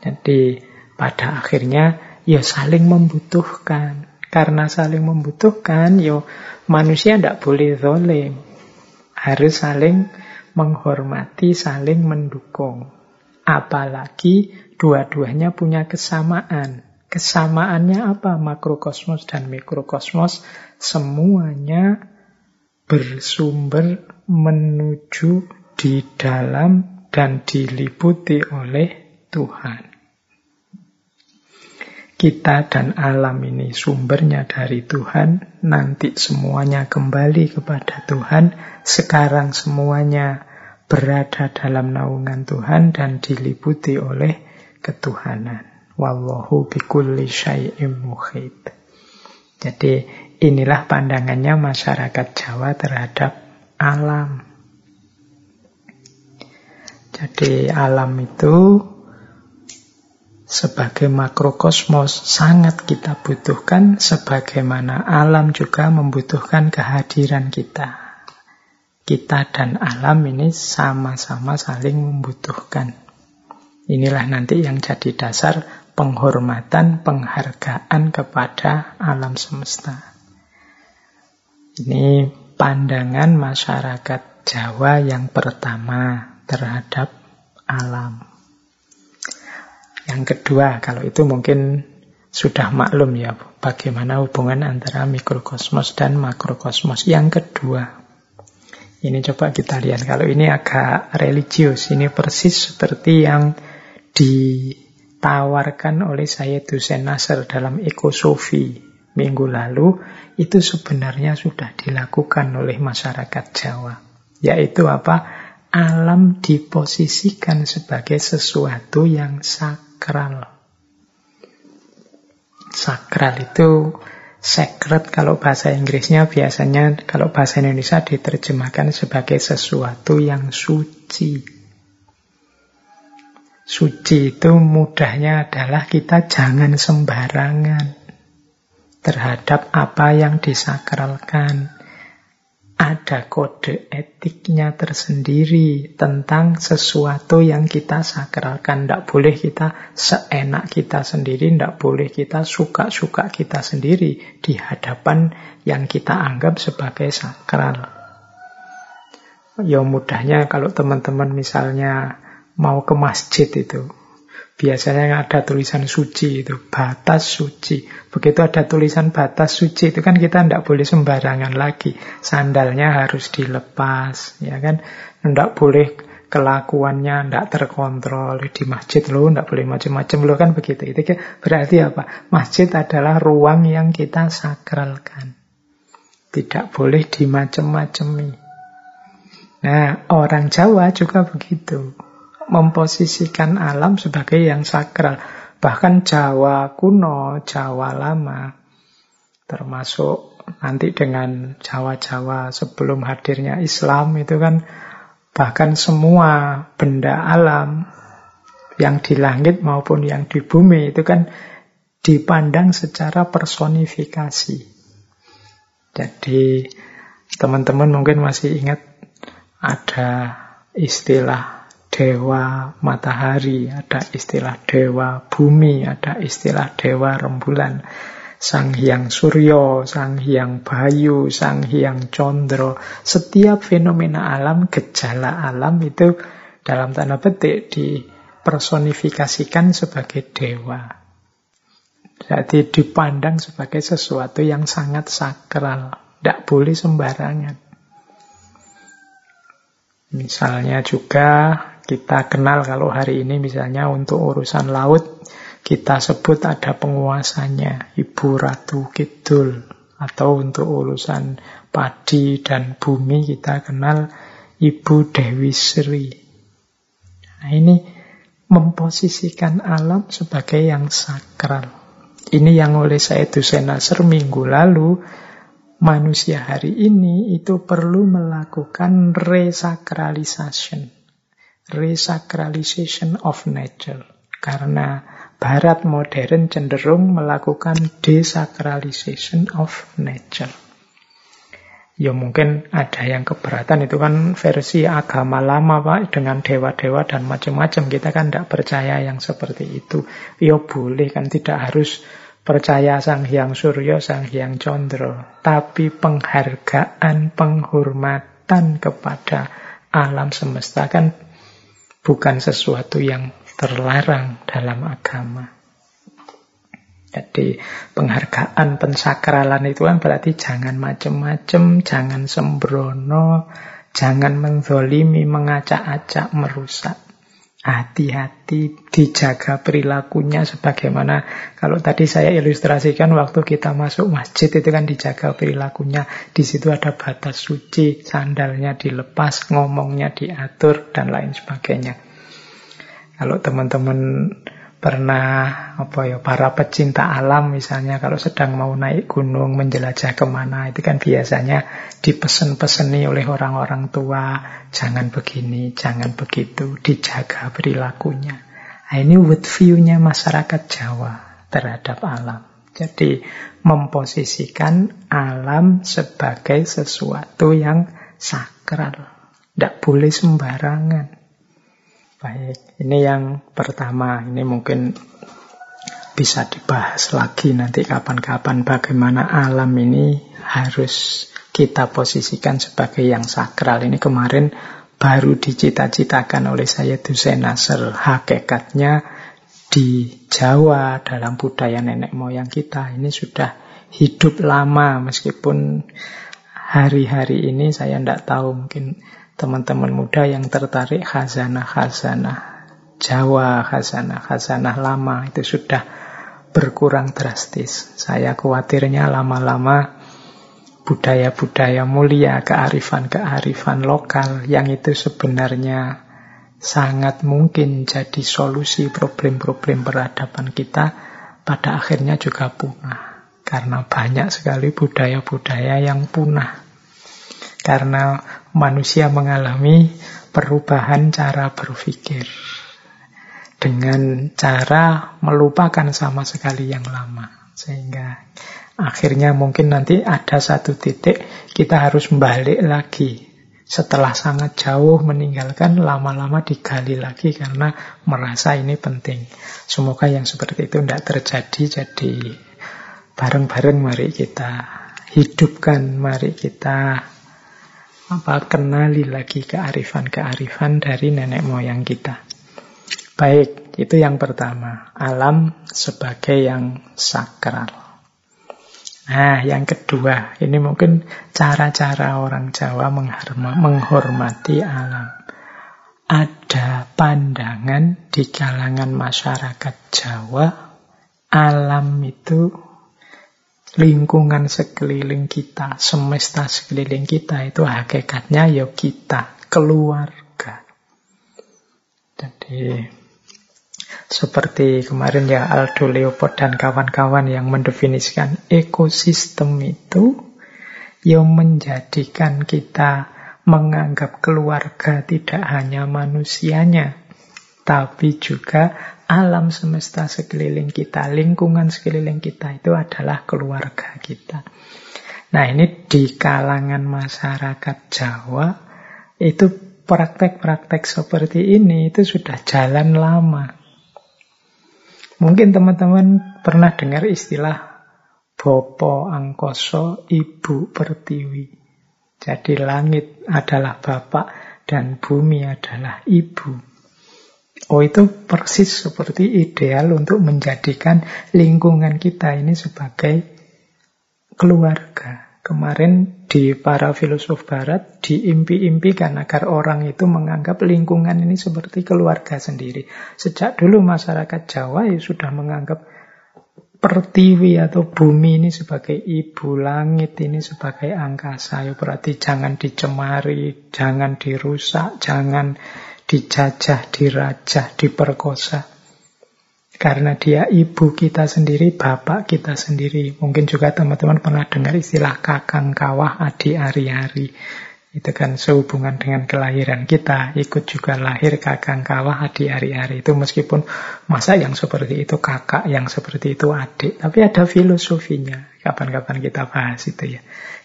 Jadi pada akhirnya ya saling membutuhkan. Karena saling membutuhkan, yo manusia tidak boleh zolim. Harus saling menghormati, saling mendukung. Apalagi dua-duanya punya kesamaan. Kesamaannya apa? Makrokosmos dan mikrokosmos semuanya bersumber menuju di dalam dan diliputi oleh Tuhan. Kita dan alam ini sumbernya dari Tuhan, nanti semuanya kembali kepada Tuhan, sekarang semuanya berada dalam naungan Tuhan dan diliputi oleh ketuhanan. Wallahu bikulli syai'im muhid. Jadi inilah pandangannya masyarakat Jawa terhadap alam. Jadi alam itu sebagai makrokosmos sangat kita butuhkan, sebagaimana alam juga membutuhkan kehadiran kita. Kita dan alam ini sama-sama saling membutuhkan. Inilah nanti yang jadi dasar penghormatan, penghargaan kepada alam semesta. Ini pandangan masyarakat Jawa yang pertama terhadap alam. Yang kedua, kalau itu mungkin sudah maklum ya bagaimana hubungan antara mikrokosmos dan makrokosmos. Yang kedua, ini coba kita lihat. Kalau ini agak religius, ini persis seperti yang ditawarkan oleh saya Hussein Nasr dalam ekosofi minggu lalu, itu sebenarnya sudah dilakukan oleh masyarakat Jawa. Yaitu apa? Alam diposisikan sebagai sesuatu yang sakral sakral. Sakral itu sacred kalau bahasa Inggrisnya biasanya kalau bahasa Indonesia diterjemahkan sebagai sesuatu yang suci. Suci itu mudahnya adalah kita jangan sembarangan terhadap apa yang disakralkan. Ada kode etiknya tersendiri tentang sesuatu yang kita sakralkan. Tidak boleh kita seenak kita sendiri, tidak boleh kita suka-suka kita sendiri di hadapan yang kita anggap sebagai sakral. Ya mudahnya kalau teman-teman misalnya mau ke masjid itu. Biasanya ada tulisan suci itu, batas suci. Begitu ada tulisan batas suci itu kan kita tidak boleh sembarangan lagi. Sandalnya harus dilepas, ya kan? Tidak boleh kelakuannya tidak terkontrol di masjid lo, tidak boleh macam-macam lo kan begitu. Itu kan berarti apa? Masjid adalah ruang yang kita sakralkan. Tidak boleh dimacem-macemi. Nah, orang Jawa juga begitu memposisikan alam sebagai yang sakral. Bahkan Jawa kuno, Jawa lama, termasuk nanti dengan Jawa-Jawa sebelum hadirnya Islam itu kan bahkan semua benda alam yang di langit maupun yang di bumi itu kan dipandang secara personifikasi. Jadi teman-teman mungkin masih ingat ada istilah dewa matahari, ada istilah dewa bumi, ada istilah dewa rembulan. Sang Hyang Suryo, Sang Hyang Bayu, Sang Hyang Condro. Setiap fenomena alam, gejala alam itu dalam tanda petik dipersonifikasikan sebagai dewa. Jadi dipandang sebagai sesuatu yang sangat sakral. Tidak boleh sembarangan. Misalnya juga kita kenal kalau hari ini misalnya untuk urusan laut kita sebut ada penguasanya Ibu Ratu Kidul atau untuk urusan padi dan bumi kita kenal Ibu Dewi Sri. Nah, ini memposisikan alam sebagai yang sakral. Ini yang oleh saya Hussein Nasr minggu lalu manusia hari ini itu perlu melakukan resakralisasi resacralization of nature. Karena Barat modern cenderung melakukan desacralization of nature. Ya mungkin ada yang keberatan itu kan versi agama lama Pak dengan dewa-dewa dan macam-macam kita kan tidak percaya yang seperti itu. Ya boleh kan tidak harus percaya Sang Hyang Suryo, Sang Hyang Condro, tapi penghargaan, penghormatan kepada alam semesta kan bukan sesuatu yang terlarang dalam agama. Jadi penghargaan, pensakralan itu kan berarti jangan macem-macem, jangan sembrono, jangan menzolimi, mengacak-acak, merusak. Hati-hati dijaga perilakunya sebagaimana kalau tadi saya ilustrasikan waktu kita masuk masjid itu kan dijaga perilakunya. Di situ ada batas suci, sandalnya dilepas, ngomongnya diatur dan lain sebagainya. Kalau teman-teman pernah apa ya para pecinta alam misalnya kalau sedang mau naik gunung menjelajah ke mana itu kan biasanya dipesen-peseni oleh orang-orang tua jangan begini jangan begitu dijaga perilakunya. Nah, ini wood view-nya masyarakat Jawa terhadap alam. Jadi memposisikan alam sebagai sesuatu yang sakral tidak boleh sembarangan Baik, ini yang pertama. Ini mungkin bisa dibahas lagi nanti kapan-kapan bagaimana alam ini harus kita posisikan sebagai yang sakral. Ini kemarin baru dicita-citakan oleh saya Hussein Nasr. Hakikatnya di Jawa dalam budaya nenek moyang kita ini sudah hidup lama meskipun hari-hari ini saya tidak tahu mungkin teman-teman muda yang tertarik khazanah-khazanah Jawa, khazanah-khazanah lama itu sudah berkurang drastis. Saya khawatirnya lama-lama budaya-budaya mulia, kearifan-kearifan lokal yang itu sebenarnya sangat mungkin jadi solusi problem-problem peradaban kita pada akhirnya juga punah. Karena banyak sekali budaya-budaya yang punah. Karena manusia mengalami perubahan cara berpikir. dengan cara melupakan sama sekali yang lama. Sehingga akhirnya mungkin nanti ada satu titik kita harus balik lagi. Setelah sangat jauh meninggalkan, lama-lama digali lagi karena merasa ini penting. Semoga yang seperti itu tidak terjadi. Jadi bareng-bareng mari kita hidupkan, mari kita apa kenali lagi kearifan-kearifan dari nenek moyang kita. Baik, itu yang pertama, alam sebagai yang sakral. Nah, yang kedua, ini mungkin cara-cara orang Jawa menghormati alam. Ada pandangan di kalangan masyarakat Jawa, alam itu lingkungan sekeliling kita, semesta sekeliling kita itu hakikatnya ya kita, keluarga. Jadi seperti kemarin ya Aldo Leopold dan kawan-kawan yang mendefinisikan ekosistem itu yang menjadikan kita menganggap keluarga tidak hanya manusianya, tapi juga alam semesta sekeliling kita, lingkungan sekeliling kita itu adalah keluarga kita. Nah ini di kalangan masyarakat Jawa itu praktek-praktek seperti ini itu sudah jalan lama. Mungkin teman-teman pernah dengar istilah Bopo Angkoso Ibu Pertiwi. Jadi langit adalah bapak dan bumi adalah ibu. Oh itu persis seperti ideal untuk menjadikan lingkungan kita ini sebagai keluarga. Kemarin di para filosof barat diimpi-impikan agar orang itu menganggap lingkungan ini seperti keluarga sendiri. Sejak dulu masyarakat Jawa ya sudah menganggap pertiwi atau bumi ini sebagai ibu langit ini sebagai angkasa. Ya berarti jangan dicemari, jangan dirusak, jangan dijajah, dirajah, diperkosa. Karena dia ibu kita sendiri, bapak kita sendiri. Mungkin juga teman-teman pernah dengar istilah kakang kawah adi ari-ari. Itu kan sehubungan dengan kelahiran kita, ikut juga lahir kakang kawah adi ari-ari. Itu meskipun masa yang seperti itu kakak, yang seperti itu adik. Tapi ada filosofinya. Kapan-kapan kita bahas itu ya.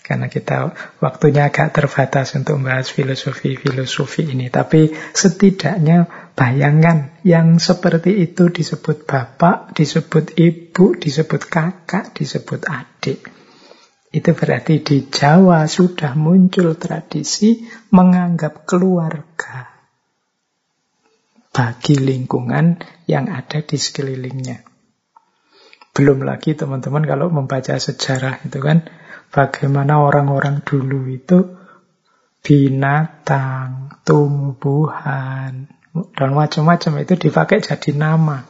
Karena kita waktunya agak terbatas untuk membahas filosofi-filosofi ini. Tapi setidaknya bayangkan yang seperti itu disebut bapak, disebut ibu, disebut kakak, disebut adik. Itu berarti di Jawa sudah muncul tradisi menganggap keluarga bagi lingkungan yang ada di sekelilingnya. Belum lagi teman-teman kalau membaca sejarah itu kan bagaimana orang-orang dulu itu binatang, tumbuhan, dan macam-macam itu dipakai jadi nama.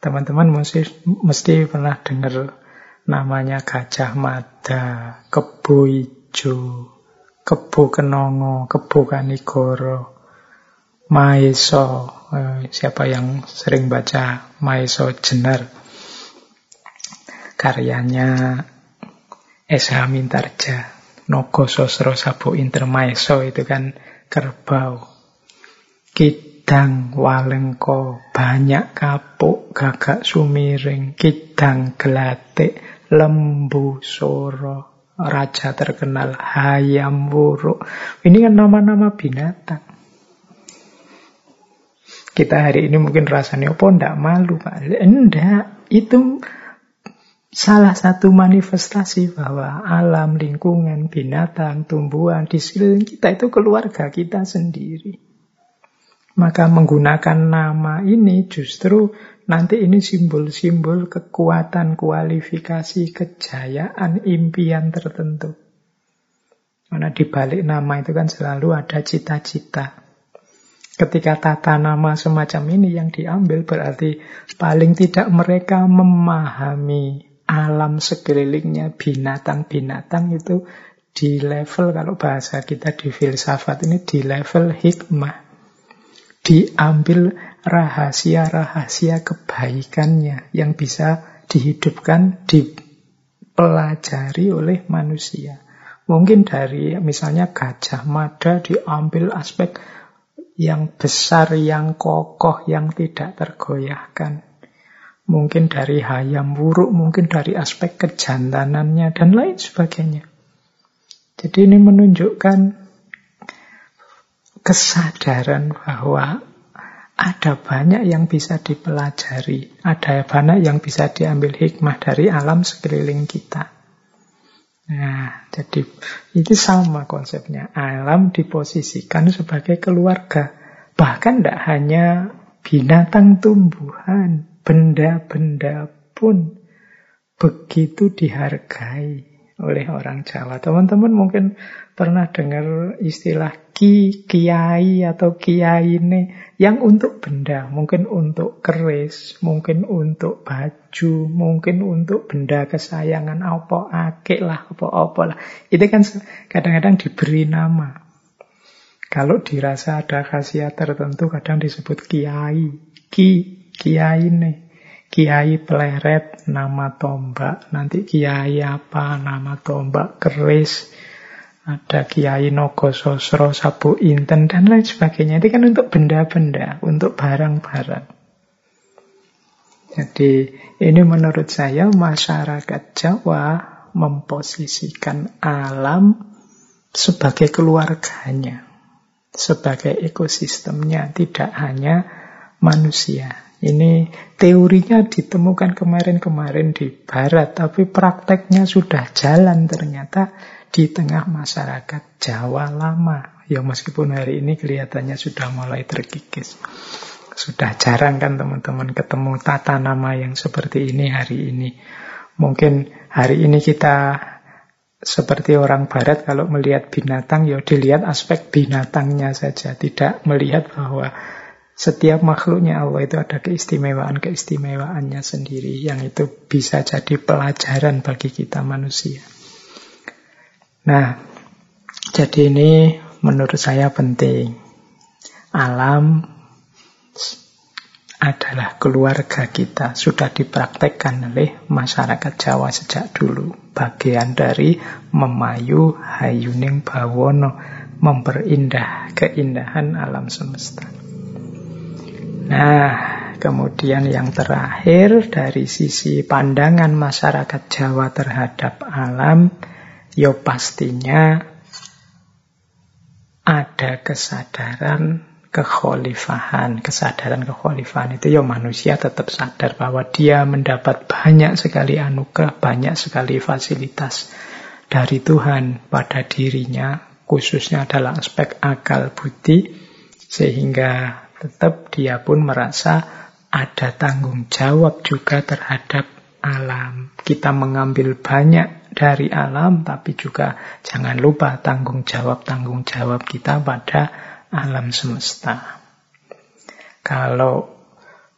Teman-teman mesti, mesti pernah dengar namanya Gajah Mada, Kebo Ijo, Kebo Kenongo, Kebo Kanigoro, Maeso. Eh, siapa yang sering baca Maeso Jenar? Karyanya S.H. Mintarja. Nogo Sosro Sabo Intermaiso itu kan kerbau. Kidang walengko banyak kapuk gagak sumiring. Kidang gelatik lembu soro, raja terkenal hayam wuruk. Ini kan nama-nama binatang. Kita hari ini mungkin rasanya apa ndak malu Pak? Enggak, itu salah satu manifestasi bahwa alam, lingkungan, binatang, tumbuhan di sekeliling kita itu keluarga kita sendiri. Maka menggunakan nama ini justru Nanti ini simbol-simbol kekuatan, kualifikasi, kejayaan, impian tertentu. Karena di balik nama itu kan selalu ada cita-cita. Ketika tata nama semacam ini yang diambil berarti paling tidak mereka memahami alam sekelilingnya, binatang-binatang itu di level kalau bahasa kita di filsafat ini di level hikmah. Diambil rahasia-rahasia kebaikannya yang bisa dihidupkan, dipelajari oleh manusia. Mungkin dari misalnya gajah mada diambil aspek yang besar, yang kokoh, yang tidak tergoyahkan. Mungkin dari hayam buruk, mungkin dari aspek kejantanannya, dan lain sebagainya. Jadi ini menunjukkan kesadaran bahwa ada banyak yang bisa dipelajari, ada banyak yang bisa diambil hikmah dari alam sekeliling kita. Nah, jadi itu sama konsepnya. Alam diposisikan sebagai keluarga. Bahkan tidak hanya binatang tumbuhan, benda-benda pun begitu dihargai oleh orang Jawa. Teman-teman mungkin pernah dengar istilah ki, kiai atau kiai ini yang untuk benda, mungkin untuk keris, mungkin untuk baju, mungkin untuk benda kesayangan apa akik lah, apa-apa lah. Itu kan kadang-kadang diberi nama. Kalau dirasa ada khasiat tertentu kadang disebut kiai, ki, kiai nih. Kiai Pleret, nama tombak. Nanti Kiai apa, nama tombak keris. Ada Kiai Nogososro, Sabu Inten, dan lain sebagainya. Itu kan untuk benda-benda, untuk barang-barang. Jadi ini menurut saya masyarakat Jawa memposisikan alam sebagai keluarganya, sebagai ekosistemnya, tidak hanya manusia. Ini teorinya ditemukan kemarin-kemarin di barat, tapi prakteknya sudah jalan ternyata di tengah masyarakat Jawa lama. Ya meskipun hari ini kelihatannya sudah mulai terkikis. Sudah jarang kan teman-teman ketemu tata nama yang seperti ini hari ini. Mungkin hari ini kita seperti orang barat kalau melihat binatang ya dilihat aspek binatangnya saja, tidak melihat bahwa setiap makhluknya Allah itu ada keistimewaan-keistimewaannya sendiri yang itu bisa jadi pelajaran bagi kita manusia. Nah, jadi ini menurut saya penting. Alam adalah keluarga kita. Sudah dipraktekkan oleh masyarakat Jawa sejak dulu. Bagian dari memayu hayuning bawono. Memperindah keindahan alam semesta. Nah, kemudian yang terakhir dari sisi pandangan masyarakat Jawa terhadap alam, ya pastinya ada kesadaran kekhalifahan. Kesadaran kekhalifahan itu ya manusia tetap sadar bahwa dia mendapat banyak sekali anugerah, banyak sekali fasilitas dari Tuhan pada dirinya, khususnya adalah aspek akal budi, sehingga tetap dia pun merasa ada tanggung jawab juga terhadap alam. Kita mengambil banyak dari alam, tapi juga jangan lupa tanggung jawab-tanggung jawab kita pada alam semesta. Kalau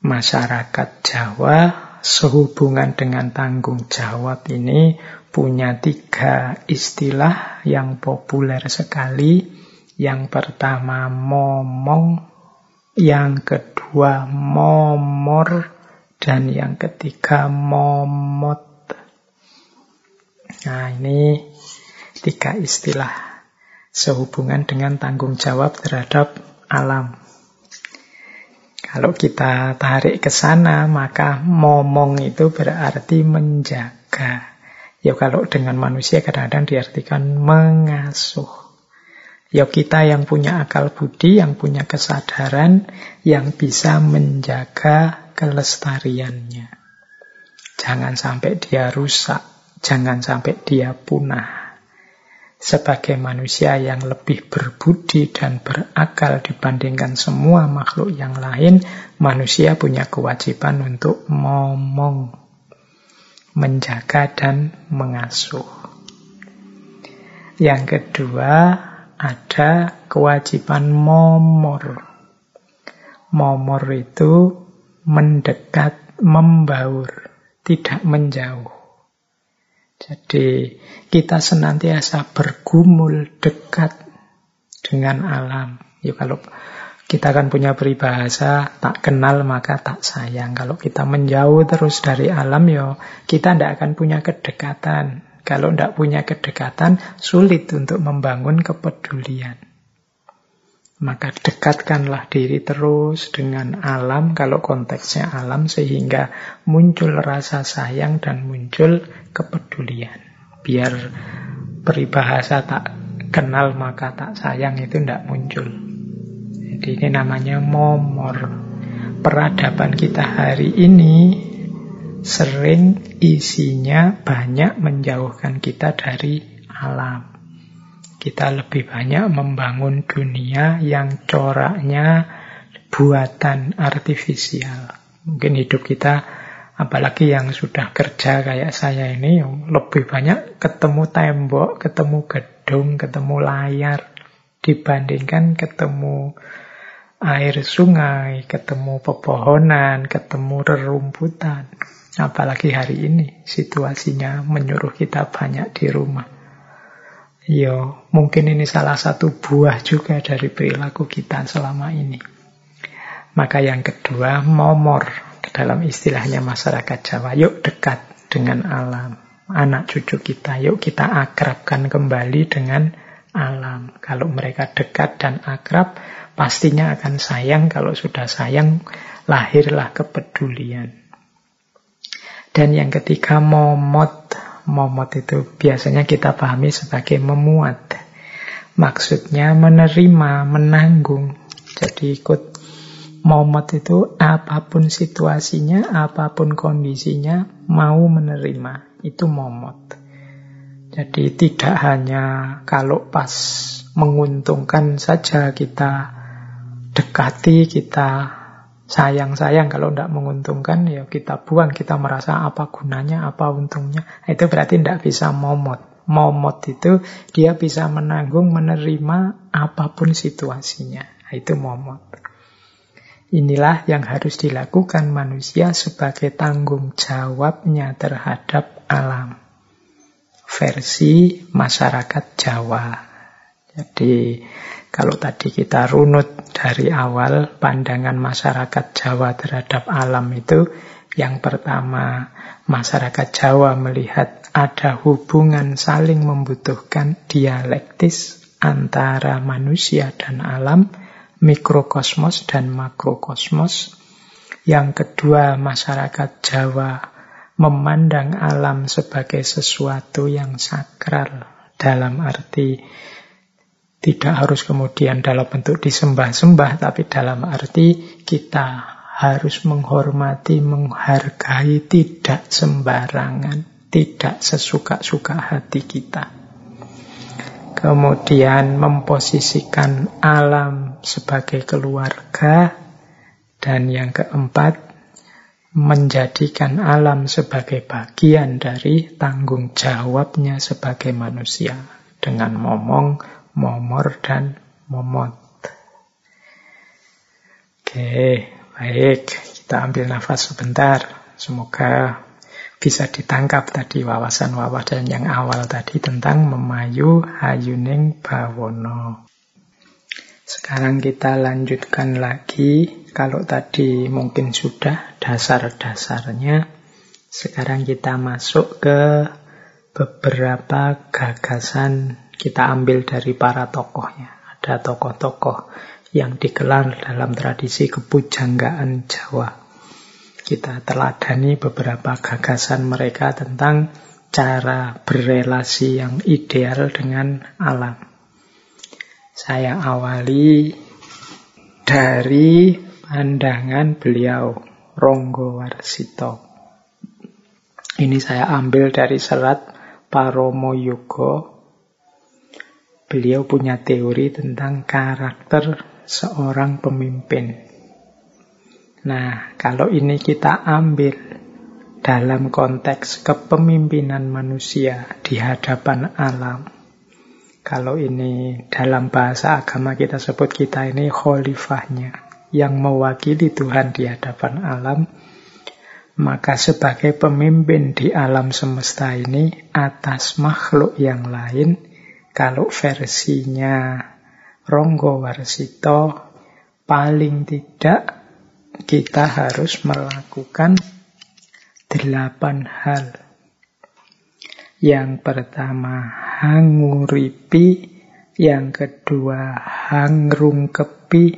masyarakat Jawa sehubungan dengan tanggung jawab ini punya tiga istilah yang populer sekali. Yang pertama momong, yang kedua momor, dan yang ketiga momot. Nah ini tiga istilah sehubungan dengan tanggung jawab terhadap alam. Kalau kita tarik ke sana, maka momong itu berarti menjaga. Ya kalau dengan manusia kadang-kadang diartikan mengasuh. Ya kita yang punya akal budi, yang punya kesadaran, yang bisa menjaga kelestariannya. Jangan sampai dia rusak, jangan sampai dia punah. Sebagai manusia yang lebih berbudi dan berakal dibandingkan semua makhluk yang lain, manusia punya kewajiban untuk ngomong, menjaga dan mengasuh. Yang kedua, ada kewajiban momor. Momor itu mendekat, membaur, tidak menjauh. Jadi kita senantiasa bergumul dekat dengan alam. Ya kalau kita kan punya peribahasa tak kenal maka tak sayang. Kalau kita menjauh terus dari alam ya kita tidak akan punya kedekatan. Kalau tidak punya kedekatan, sulit untuk membangun kepedulian. Maka dekatkanlah diri terus dengan alam, kalau konteksnya alam, sehingga muncul rasa sayang dan muncul kepedulian. Biar peribahasa tak kenal maka tak sayang itu tidak muncul. Jadi ini namanya momor. Peradaban kita hari ini sering isinya banyak menjauhkan kita dari alam. Kita lebih banyak membangun dunia yang coraknya buatan artifisial. Mungkin hidup kita, apalagi yang sudah kerja kayak saya ini, lebih banyak ketemu tembok, ketemu gedung, ketemu layar, dibandingkan ketemu air sungai, ketemu pepohonan, ketemu rerumputan. Apalagi hari ini situasinya menyuruh kita banyak di rumah. Yo, mungkin ini salah satu buah juga dari perilaku kita selama ini. Maka yang kedua, momor dalam istilahnya masyarakat Jawa. Yuk dekat dengan alam. Anak cucu kita, yuk kita akrabkan kembali dengan alam. Kalau mereka dekat dan akrab, pastinya akan sayang. Kalau sudah sayang, lahirlah kepedulian. Dan yang ketiga, momot momot itu biasanya kita pahami sebagai memuat. Maksudnya menerima, menanggung. Jadi ikut momot itu apa pun situasinya, apa pun kondisinya, mau menerima. Itu momot. Jadi tidak hanya kalau pas menguntungkan saja kita dekati, kita sayang-sayang kalau tidak menguntungkan ya kita buang kita merasa apa gunanya apa untungnya. Itu berarti tidak bisa momot. Momot itu dia bisa menanggung menerima apa pun situasinya. Itu momot. Inilah yang harus dilakukan manusia sebagai tanggung jawabnya terhadap alam. Versi masyarakat Jawa. Jadi kalau tadi kita runut dari awal pandangan masyarakat Jawa terhadap alam itu, yang pertama masyarakat Jawa melihat ada hubungan saling membutuhkan dialektis antara manusia dan alam, mikrokosmos dan makrokosmos. Yang kedua, masyarakat Jawa memandang alam sebagai sesuatu yang sakral dalam arti tidak harus kemudian dalam bentuk disembah-sembah, tapi dalam arti kita harus menghormati, menghargai, tidak sembarangan, tidak sesuka-suka hati kita. Kemudian memposisikan alam sebagai keluarga, dan yang keempat, menjadikan alam sebagai bagian dari tanggung jawabnya sebagai manusia dengan ngomong momor dan momot. Oke, baik. Kita ambil nafas sebentar. Semoga bisa ditangkap tadi wawasan-wawasan yang awal tadi tentang memayu hayuning bawono. Sekarang kita lanjutkan lagi. Kalau tadi mungkin sudah dasar-dasarnya, sekarang kita masuk ke beberapa gagasan kita ambil dari para tokohnya. Ada tokoh-tokoh yang digelar dalam tradisi kepujanggaan Jawa. Kita teladani beberapa gagasan mereka tentang cara berrelasi yang ideal dengan alam. Saya awali dari pandangan beliau, Ronggo Warsito. Ini saya ambil dari serat Paromo Yugo Beliau punya teori tentang karakter seorang pemimpin. Nah, kalau ini kita ambil dalam konteks kepemimpinan manusia di hadapan alam. Kalau ini dalam bahasa agama kita sebut kita ini khalifahnya yang mewakili Tuhan di hadapan alam, maka sebagai pemimpin di alam semesta ini atas makhluk yang lain, kalau versinya Ronggo Warsito, paling tidak kita harus melakukan delapan hal. Yang pertama, hanguripi. Yang kedua, hangrung kepi.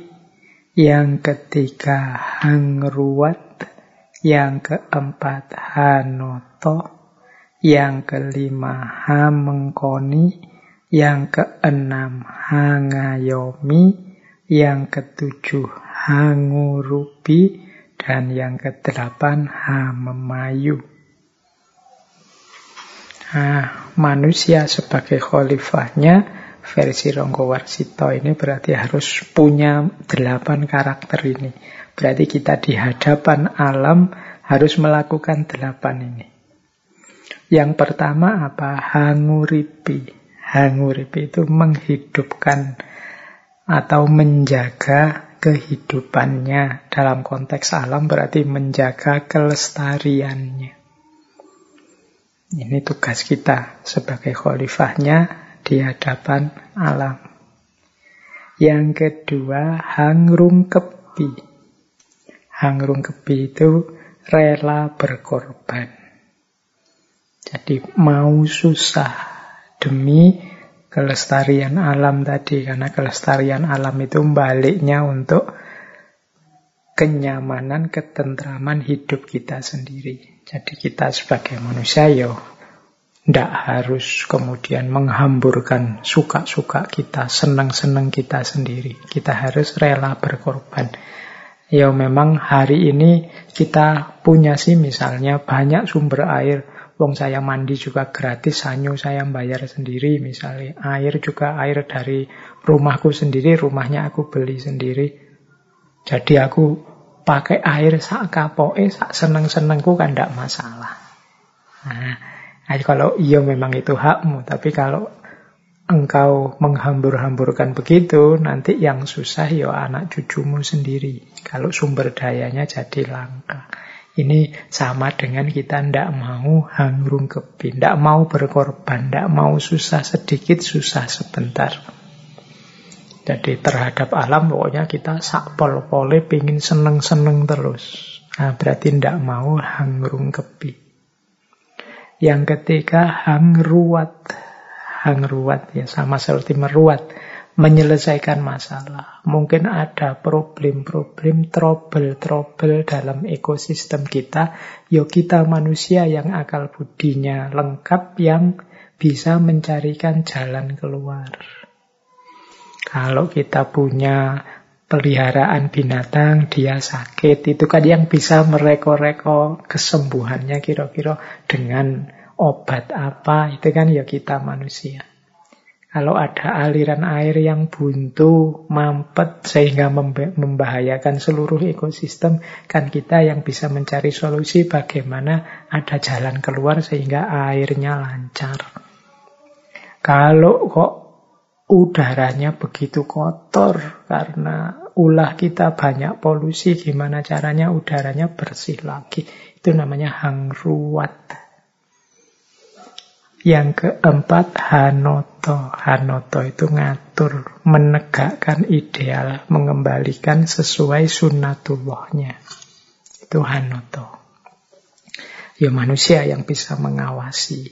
Yang ketiga hangruat. Yang keempat hanoto. Yang kelima hamengkoni. Yang keenam hangayomi. Yang ketujuh hangurupi. Dan yang kedelapan hamemayu. Nah, manusia sebagai khalifahnya versi Ronggo Warsito ini berarti harus punya delapan karakter ini. Berarti kita di hadapan alam harus melakukan delapan ini. Yang pertama apa? Hanguripi. Hanguripi itu menghidupkan atau menjaga kehidupannya. Dalam konteks alam berarti menjaga kelestariannya. Ini tugas kita sebagai khalifahnya di hadapan alam. Yang kedua, hangrung kepi. Hangrung kepi itu rela berkorban. Jadi mau susah demi kelestarian alam tadi. Karena kelestarian alam itu baliknya untuk kenyamanan, ketentraman hidup kita sendiri. Jadi kita sebagai manusia yo tidak harus kemudian menghamburkan suka-suka kita, senang-senang kita sendiri. Kita harus rela berkorban. Ya memang hari ini kita punya sih misalnya banyak sumber air. Wong saya mandi juga gratis, sanyo saya bayar sendiri misalnya. Air juga air dari rumahku sendiri, rumahnya aku beli sendiri. Jadi aku pakai air sak kapoke sak seneng-senengku kan tidak masalah. Nah, kalau iya memang itu hakmu, tapi kalau engkau menghambur-hamburkan begitu, nanti yang susah ya anak cucumu sendiri. Kalau sumber dayanya jadi langka. Ini sama dengan kita tidak mau hangrung kepi, tidak mau berkorban, tidak mau susah sedikit, susah sebentar. Jadi terhadap alam pokoknya kita sakpol pole pingin seneng-seneng terus. Nah, berarti tidak mau hangrung kepi. Yang ketiga hangruat. Hangruat ya sama seperti meruat. Menyelesaikan masalah. Mungkin ada problem-problem, trouble-trouble dalam ekosistem kita. Yo kita manusia yang akal budinya lengkap yang bisa mencarikan jalan keluar. Kalau kita punya peliharaan binatang, dia sakit, itu kan yang bisa mereko-reko kesembuhannya kira-kira dengan obat apa, itu kan ya kita manusia. Kalau ada aliran air yang buntu, mampet, sehingga membahayakan seluruh ekosistem, kan kita yang bisa mencari solusi bagaimana ada jalan keluar sehingga airnya lancar. Kalau kok udaranya begitu kotor karena ulah kita banyak polusi, gimana caranya udaranya bersih lagi. Itu namanya hangruat. Yang keempat, hanoto. Hanoto itu ngatur, menegakkan ideal, mengembalikan sesuai sunnatullahnya. Itu hanoto. Ya manusia yang bisa mengawasi.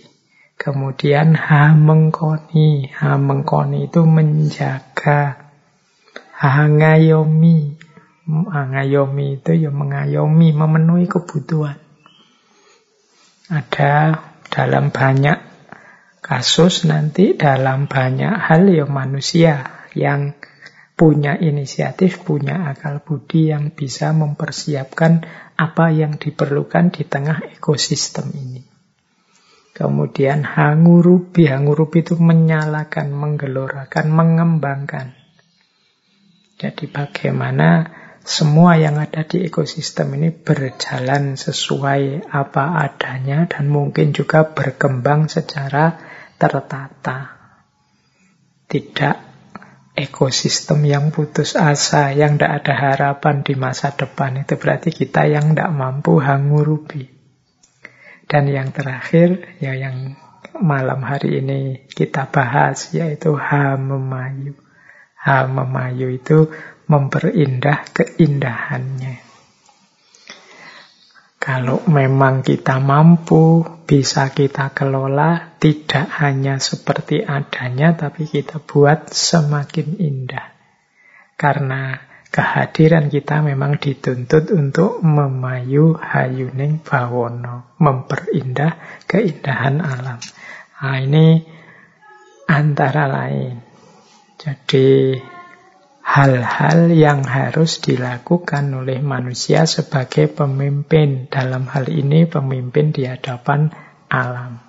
Kemudian hamengkoni. Hamengkoni itu menjaga. Hangayomi. Hangayomi itu ya mengayomi, memenuhi kebutuhan. Ada dalam banyak kasus nanti dalam banyak hal ya manusia yang punya inisiatif, punya akal budi yang bisa mempersiapkan apa yang diperlukan di tengah ekosistem ini. Kemudian hangurubi, hangurubi itu menyalakan, menggelorakan, mengembangkan. Jadi bagaimana semua yang ada di ekosistem ini berjalan sesuai apa adanya dan mungkin juga berkembang secara tertata. Tidak ekosistem yang putus asa, yang tidak ada harapan di masa depan. Itu berarti kita yang tidak mampu hangurubi. Dan yang terakhir, ya yang malam hari ini kita bahas, yaitu Hamemayu. Hamemayu itu memperindah keindahannya. Kalau memang kita mampu, bisa kita kelola, tidak hanya seperti adanya, tapi kita buat semakin indah. Karena kehadiran kita memang dituntut untuk memayu hayuning bawono, memperindah keindahan alam. Nah, ini antara lain. Jadi hal-hal yang harus dilakukan oleh manusia sebagai pemimpin. Dalam hal ini pemimpin di hadapan alam.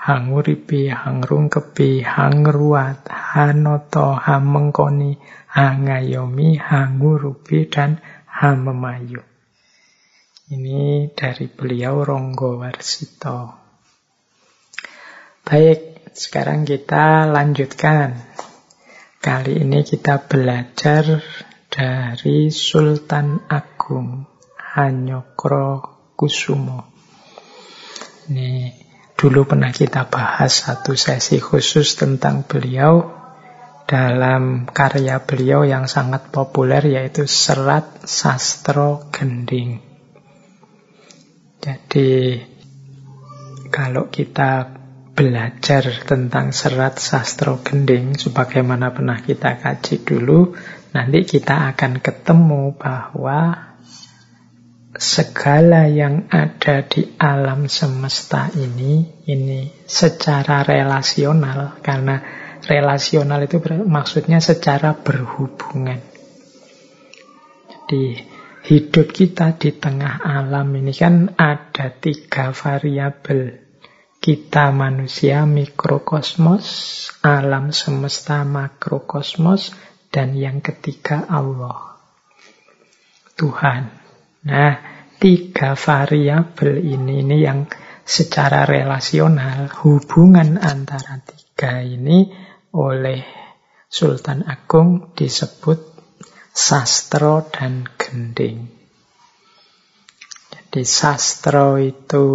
Hanguripi, hangrungkepi, hangruat, hanoto, hamengkoni, hangayomi, hangurupi, dan hamemayu. Ini dari beliau Ronggo Warsito. Baik, sekarang kita lanjutkan Kali ini kita belajar dari Sultan Agung Hanyokro Kusumo. Ini dulu pernah kita bahas satu sesi khusus tentang beliau dalam karya beliau yang sangat populer yaitu Serat Sastro Gending. Jadi kalau kita belajar tentang serat sastro gending, sebagaimana pernah kita kaji dulu, nanti kita akan ketemu bahwa segala yang ada di alam semesta ini, ini secara relasional, karena relasional itu maksudnya secara berhubungan. Jadi hidup kita di tengah alam ini kan ada tiga variabel kita manusia mikrokosmos, alam semesta makrokosmos, dan yang ketiga Allah. Tuhan. Nah, tiga variabel ini, ini yang secara relasional hubungan antara tiga ini oleh Sultan Agung disebut sastro dan gending. Jadi sastro itu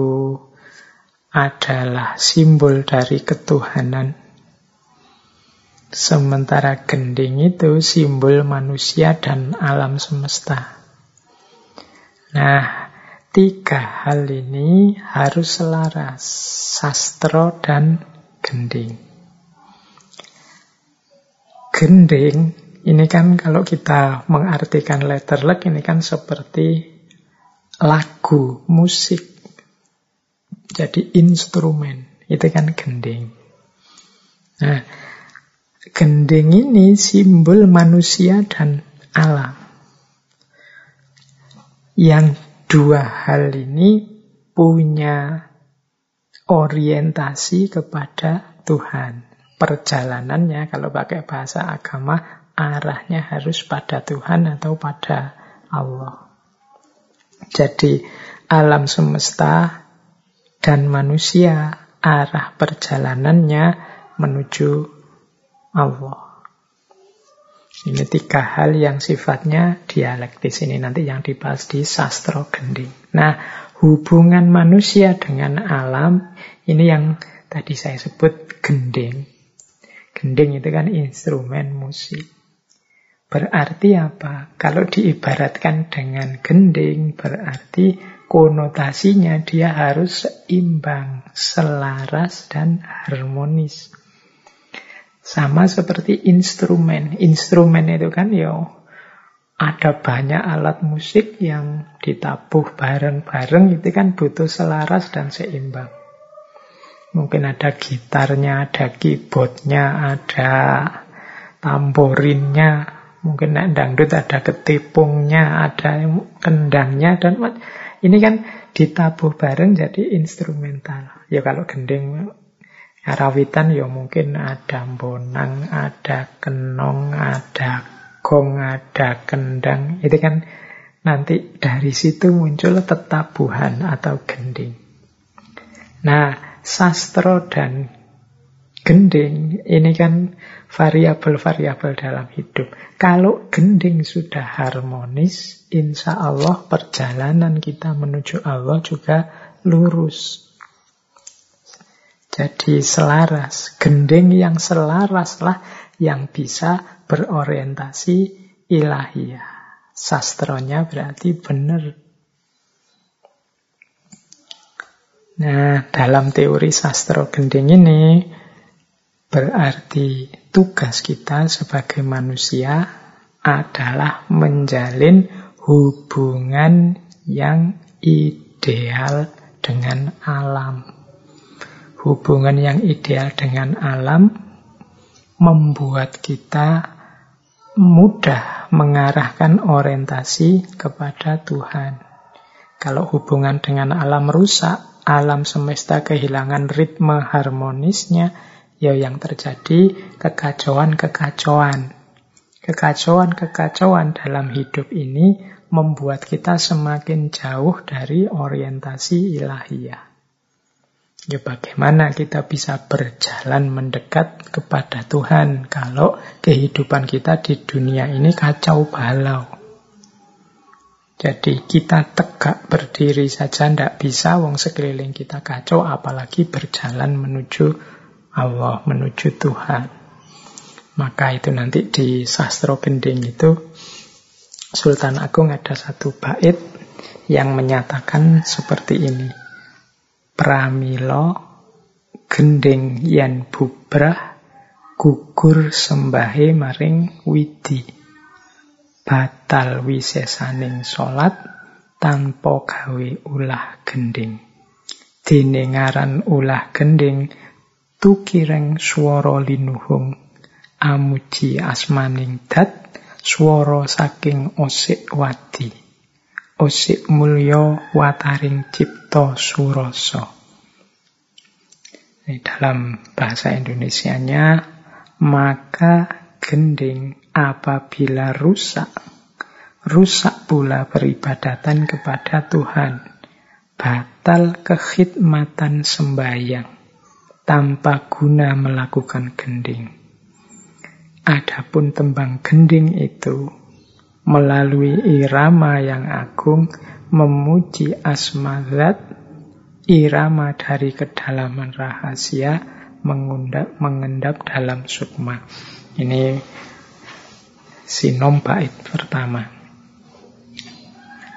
adalah simbol dari ketuhanan. Sementara gending itu simbol manusia dan alam semesta. Nah, tiga hal ini harus selaras, sastro dan gending. Gending ini kan kalau kita mengartikan letter luck ini kan seperti lagu, musik jadi instrumen. Itu kan gending. Nah, gending ini simbol manusia dan alam. Yang dua hal ini punya orientasi kepada Tuhan. Perjalanannya kalau pakai bahasa agama arahnya harus pada Tuhan atau pada Allah. Jadi alam semesta dan manusia arah perjalanannya menuju Allah. Ini tiga hal yang sifatnya dialektis ini nanti yang dibahas di sastro gending. Nah, hubungan manusia dengan alam ini yang tadi saya sebut gending. Gending itu kan instrumen musik. Berarti apa? Kalau diibaratkan dengan gending berarti konotasinya dia harus seimbang, selaras, dan harmonis. Sama seperti instrumen. Instrumen itu kan ya ada banyak alat musik yang ditabuh bareng-bareng itu kan butuh selaras dan seimbang. Mungkin ada gitarnya, ada keyboardnya, ada tamborinnya, mungkin dangdut ada ketipungnya, ada kendangnya dan ini kan ditabuh bareng jadi instrumental. Ya kalau gending Arawitan ya mungkin ada bonang, ada kenong, ada gong, ada kendang. Itu kan nanti dari situ muncul tetabuhan atau gending. Nah, sastro dan gending ini kan variabel-variabel dalam hidup. Kalau gending sudah harmonis, insya Allah perjalanan kita menuju Allah juga lurus. Jadi selaras, gending yang selaras lah yang bisa berorientasi ilahiyah. Sastronya berarti benar. Nah, dalam teori sastro gending ini Berarti tugas kita sebagai manusia adalah menjalin hubungan yang ideal dengan alam. Hubungan yang ideal dengan alam membuat kita mudah mengarahkan orientasi kepada Tuhan. Kalau hubungan dengan alam rusak, alam semesta kehilangan ritme harmonisnya, ya yang terjadi kekacauan-kekacauan. Kekacauan-kekacauan dalam hidup ini membuat kita semakin jauh dari orientasi ilahiyah. Ya bagaimana kita bisa berjalan mendekat kepada Tuhan kalau kehidupan kita di dunia ini kacau balau. Jadi kita tegak berdiri saja tidak bisa, wong sekeliling kita kacau, apalagi berjalan menuju Allah, menuju Tuhan. Maka itu nanti di sastro gending itu Sultan Agung ada satu bait yang menyatakan seperti ini. Pramilo gending yen bubrah gugur sembahe maring widi. Batal wisesaning salat tanpa gawe ulah gending. Dinengaran ulah gending tukireng swara linuhung amuji asmaning dat swara saking osik wadi. Osik mulya wataring cipta surasa. Ini dalam bahasa Indonesianya, maka gending apabila rusak, rusak pula peribadatan kepada Tuhan. Batal kekhidmatan sembahyang tanpa guna melakukan gending. Adapun tembang gending itu melalui irama yang agung memuji asma zat, irama dari kedalaman rahasia mengundap, mengendap dalam sukma. Ini sinom bait pertama.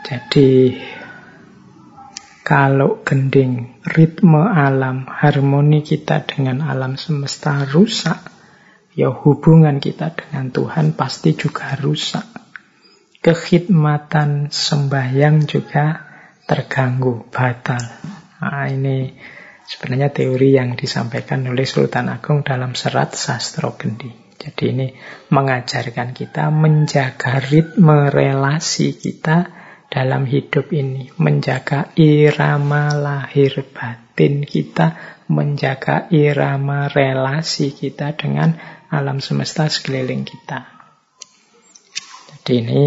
Jadi kalau gending, ritme alam, harmoni kita dengan alam semesta rusak, ya hubungan kita dengan Tuhan pasti juga rusak. Kekhidmatan sembahyang juga terganggu, batal. Nah, ini sebenarnya teori yang disampaikan oleh Sultan Agung dalam serat Sastro Gendi. Jadi ini mengajarkan kita menjaga ritme relasi kita dalam hidup ini, menjaga irama lahir batin kita, menjaga irama relasi kita dengan alam semesta sekeliling kita. Jadi ini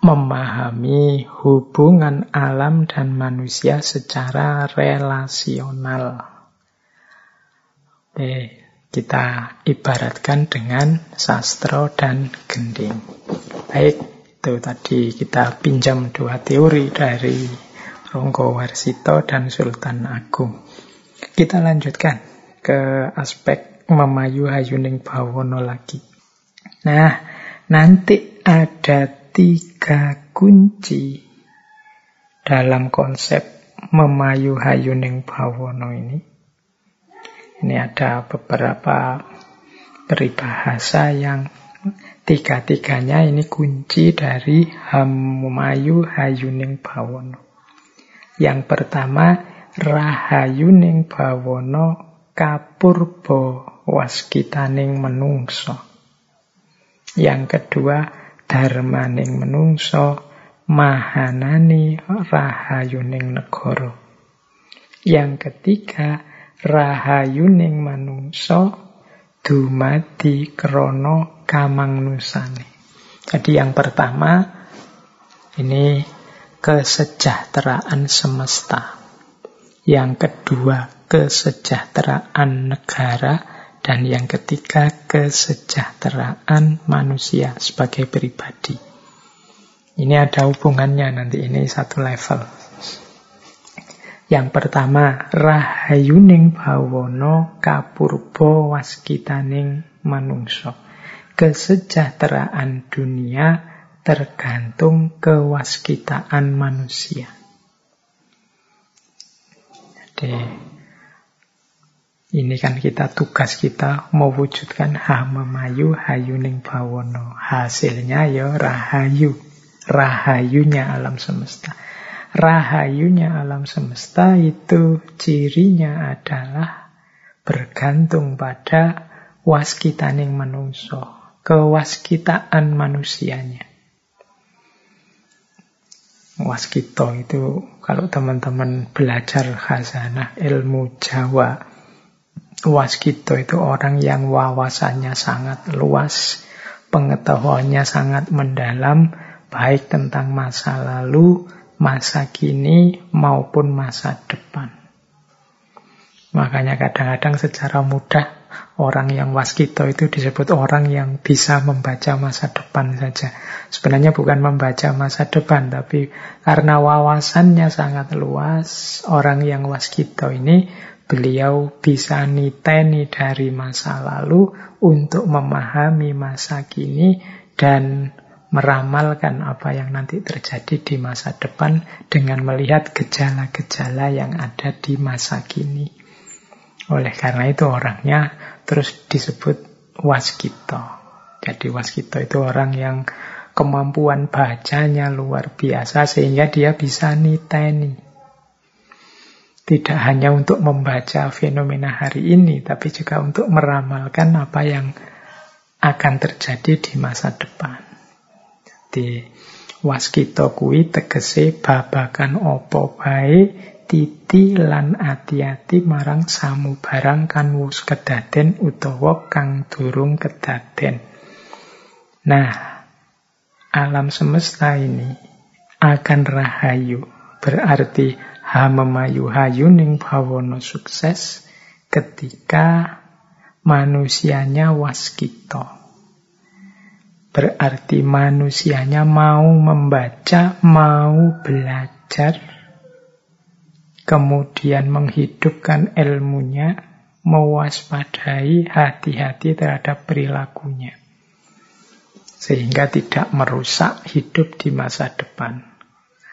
memahami hubungan alam dan manusia secara relasional. Oke, kita ibaratkan dengan sastro dan gending. Baik, itu tadi kita pinjam dua teori dari Ronggo Warsito dan Sultan Agung. Kita lanjutkan ke aspek memayu hayuning bawono lagi. Nah, nanti ada tiga kunci dalam konsep memayu hayuning bawono ini. Ini ada beberapa peribahasa yang tiga-tiganya ini kunci dari memayu hayuning bawono. Yang pertama, rahayuning bawono kapurbo waskitaning menungso. Yang kedua, dharmaning menungso, mahanani rahayuning negara. Yang ketiga, rahayuning manungso dumadi krono kamangusane. Jadi yang pertama ini kesejahteraan semesta. Yang kedua, kesejahteraan negara dan yang ketiga, kesejahteraan manusia sebagai pribadi. Ini ada hubungannya nanti, ini satu level. Yang pertama, rahayuning bawono kapurbo waskitaning manungso. Kesejahteraan dunia tergantung kewaskitaan manusia. Jadi, Ini kan kita tugas kita mewujudkan hamamayu hayuning bawono. Hasilnya ya rahayu. Rahayunya alam semesta. Rahayunya alam semesta itu cirinya adalah bergantung pada waskitaning manungso, kewaskitaan manusianya. Waskito itu kalau teman-teman belajar khazanah ilmu Jawa, waskito itu orang yang wawasannya sangat luas, pengetahuannya sangat mendalam, baik tentang masa lalu, masa kini, maupun masa depan. Makanya kadang-kadang secara mudah orang yang waskito itu disebut orang yang bisa membaca masa depan saja. Sebenarnya bukan membaca masa depan, tapi karena wawasannya sangat luas, orang yang waskito ini beliau bisa niteni dari masa lalu untuk memahami masa kini dan meramalkan apa yang nanti terjadi di masa depan dengan melihat gejala-gejala yang ada di masa kini. Oleh karena itu orangnya terus disebut waskito. Jadi waskito itu orang yang kemampuan bacanya luar biasa sehingga dia bisa niteni. Tidak hanya untuk membaca fenomena hari ini, tapi juga untuk meramalkan apa yang akan terjadi di masa depan. Jadi waskito kui tegese babakan opo bae titi lan ati-ati marang samu barang kan wus kedaden utawa kang durung kedaden. Nah, alam semesta ini akan rahayu, berarti hamemayu hayuning bawono sukses ketika manusianya waskito. Berarti manusianya mau membaca, mau belajar, kemudian menghidupkan ilmunya, mewaspadai hati-hati terhadap perilakunya. Sehingga tidak merusak hidup di masa depan.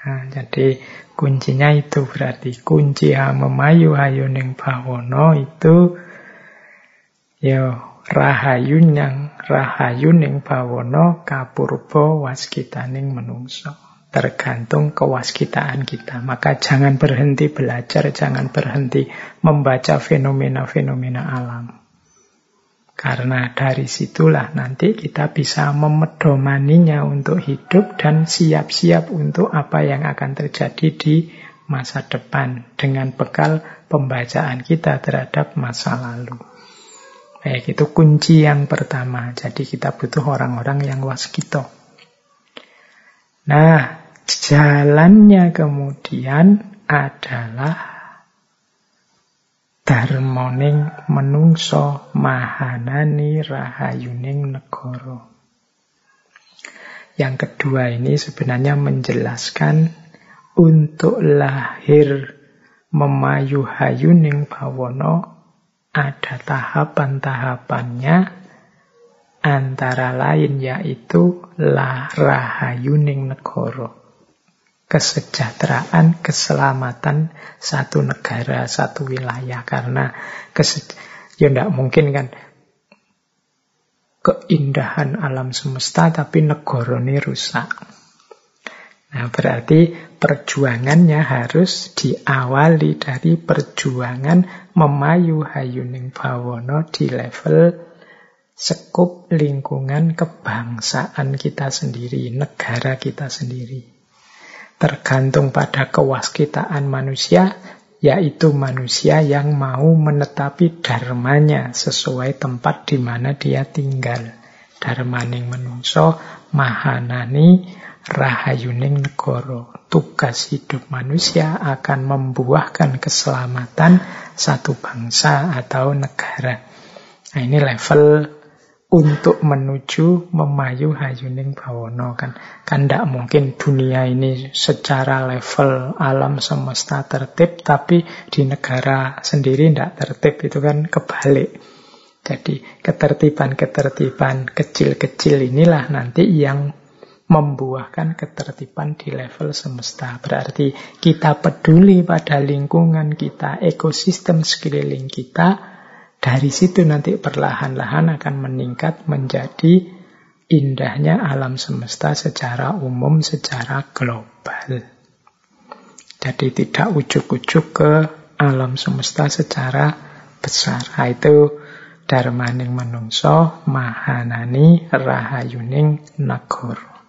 Nah, jadi kuncinya itu berarti kunci memayu hayuning bawono itu ya rahayun yang rahayuning bawono kapurbo waskitaning menungso tergantung kewaskitaan kita. Maka jangan berhenti belajar, jangan berhenti membaca fenomena-fenomena alam. Karena dari situlah nanti kita bisa memedomaninya untuk hidup dan siap-siap untuk apa yang akan terjadi di masa depan dengan bekal pembacaan kita terhadap masa lalu. Baik, itu kunci yang pertama. Jadi kita butuh orang-orang yang waskito. Nah, Jalannya kemudian adalah darmoning menungso mahanani rahayuning negoro. Yang kedua ini sebenarnya menjelaskan untuk lahir memayu hayuning bawono ada tahapan-tahapannya antara lain yaitu lah rahayuning negoro kesejahteraan, keselamatan satu negara, satu wilayah. Karena ya tidak mungkin kan keindahan alam semesta tapi negara ini rusak. Nah, berarti perjuangannya harus diawali dari perjuangan memayu hayuning bawono di level sekup lingkungan kebangsaan kita sendiri, negara kita sendiri tergantung pada kewaskitaan manusia, yaitu manusia yang mau menetapi dharmanya sesuai tempat di mana dia tinggal. Dharmaning menungso, mahanani, rahayuning negoro. Tugas hidup manusia akan membuahkan keselamatan satu bangsa atau negara. Nah, ini level untuk menuju memayu hayuning bawono kan kan tidak mungkin dunia ini secara level alam semesta tertib tapi di negara sendiri tidak tertib itu kan kebalik jadi ketertiban-ketertiban kecil-kecil inilah nanti yang membuahkan ketertiban di level semesta. Berarti kita peduli pada lingkungan kita, ekosistem sekeliling kita, Dari situ nanti perlahan-lahan akan meningkat menjadi indahnya alam semesta secara umum, secara global. Jadi tidak ujuk-ujuk ke alam semesta secara besar. Nah, itu Dharmaning manungso mahanani rahayuning nagara.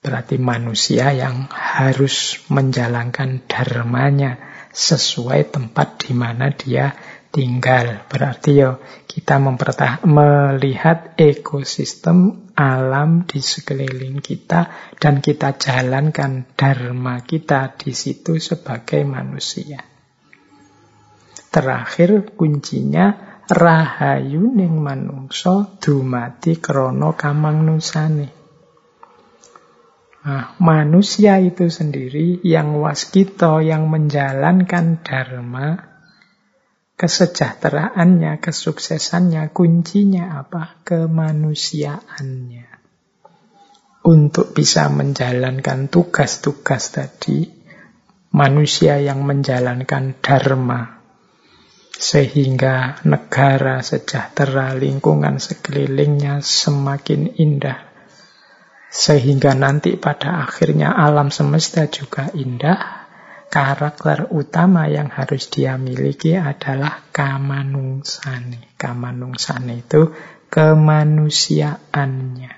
Berarti manusia yang harus menjalankan dharmanya sesuai tempat di mana dia tinggal. Berarti yo kita mempertah melihat ekosistem alam di sekeliling kita dan kita jalankan dharma kita di situ sebagai manusia. Terakhir kuncinya rahayuning manungso dumati krono kamang nusane. Nah, manusia itu sendiri yang waskito, yang menjalankan dharma, kesejahteraannya, kesuksesannya, kuncinya apa? Kemanusiaannya. Untuk bisa menjalankan tugas-tugas tadi, manusia yang menjalankan dharma, sehingga negara sejahtera, lingkungan sekelilingnya semakin indah, sehingga nanti pada akhirnya alam semesta juga indah. Karakter utama yang harus dia miliki adalah kamanungsane. Kamanungsane itu kemanusiaannya.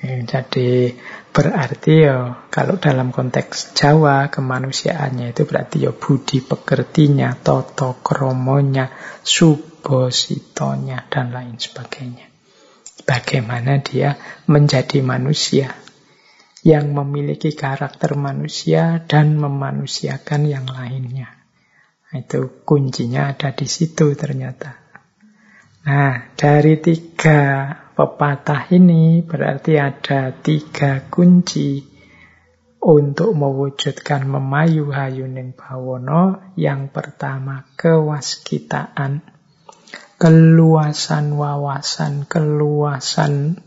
Jadi berarti ya kalau dalam konteks Jawa kemanusiaannya itu berarti ya budi pekertinya, toto kromonya, subositonya dan lain sebagainya bagaimana dia menjadi manusia yang memiliki karakter manusia dan memanusiakan yang lainnya. Itu kuncinya ada di situ ternyata. Nah, dari tiga pepatah ini berarti ada tiga kunci untuk mewujudkan memayu hayuning bawono. Yang pertama, kewaskitaan keluasan wawasan, keluasan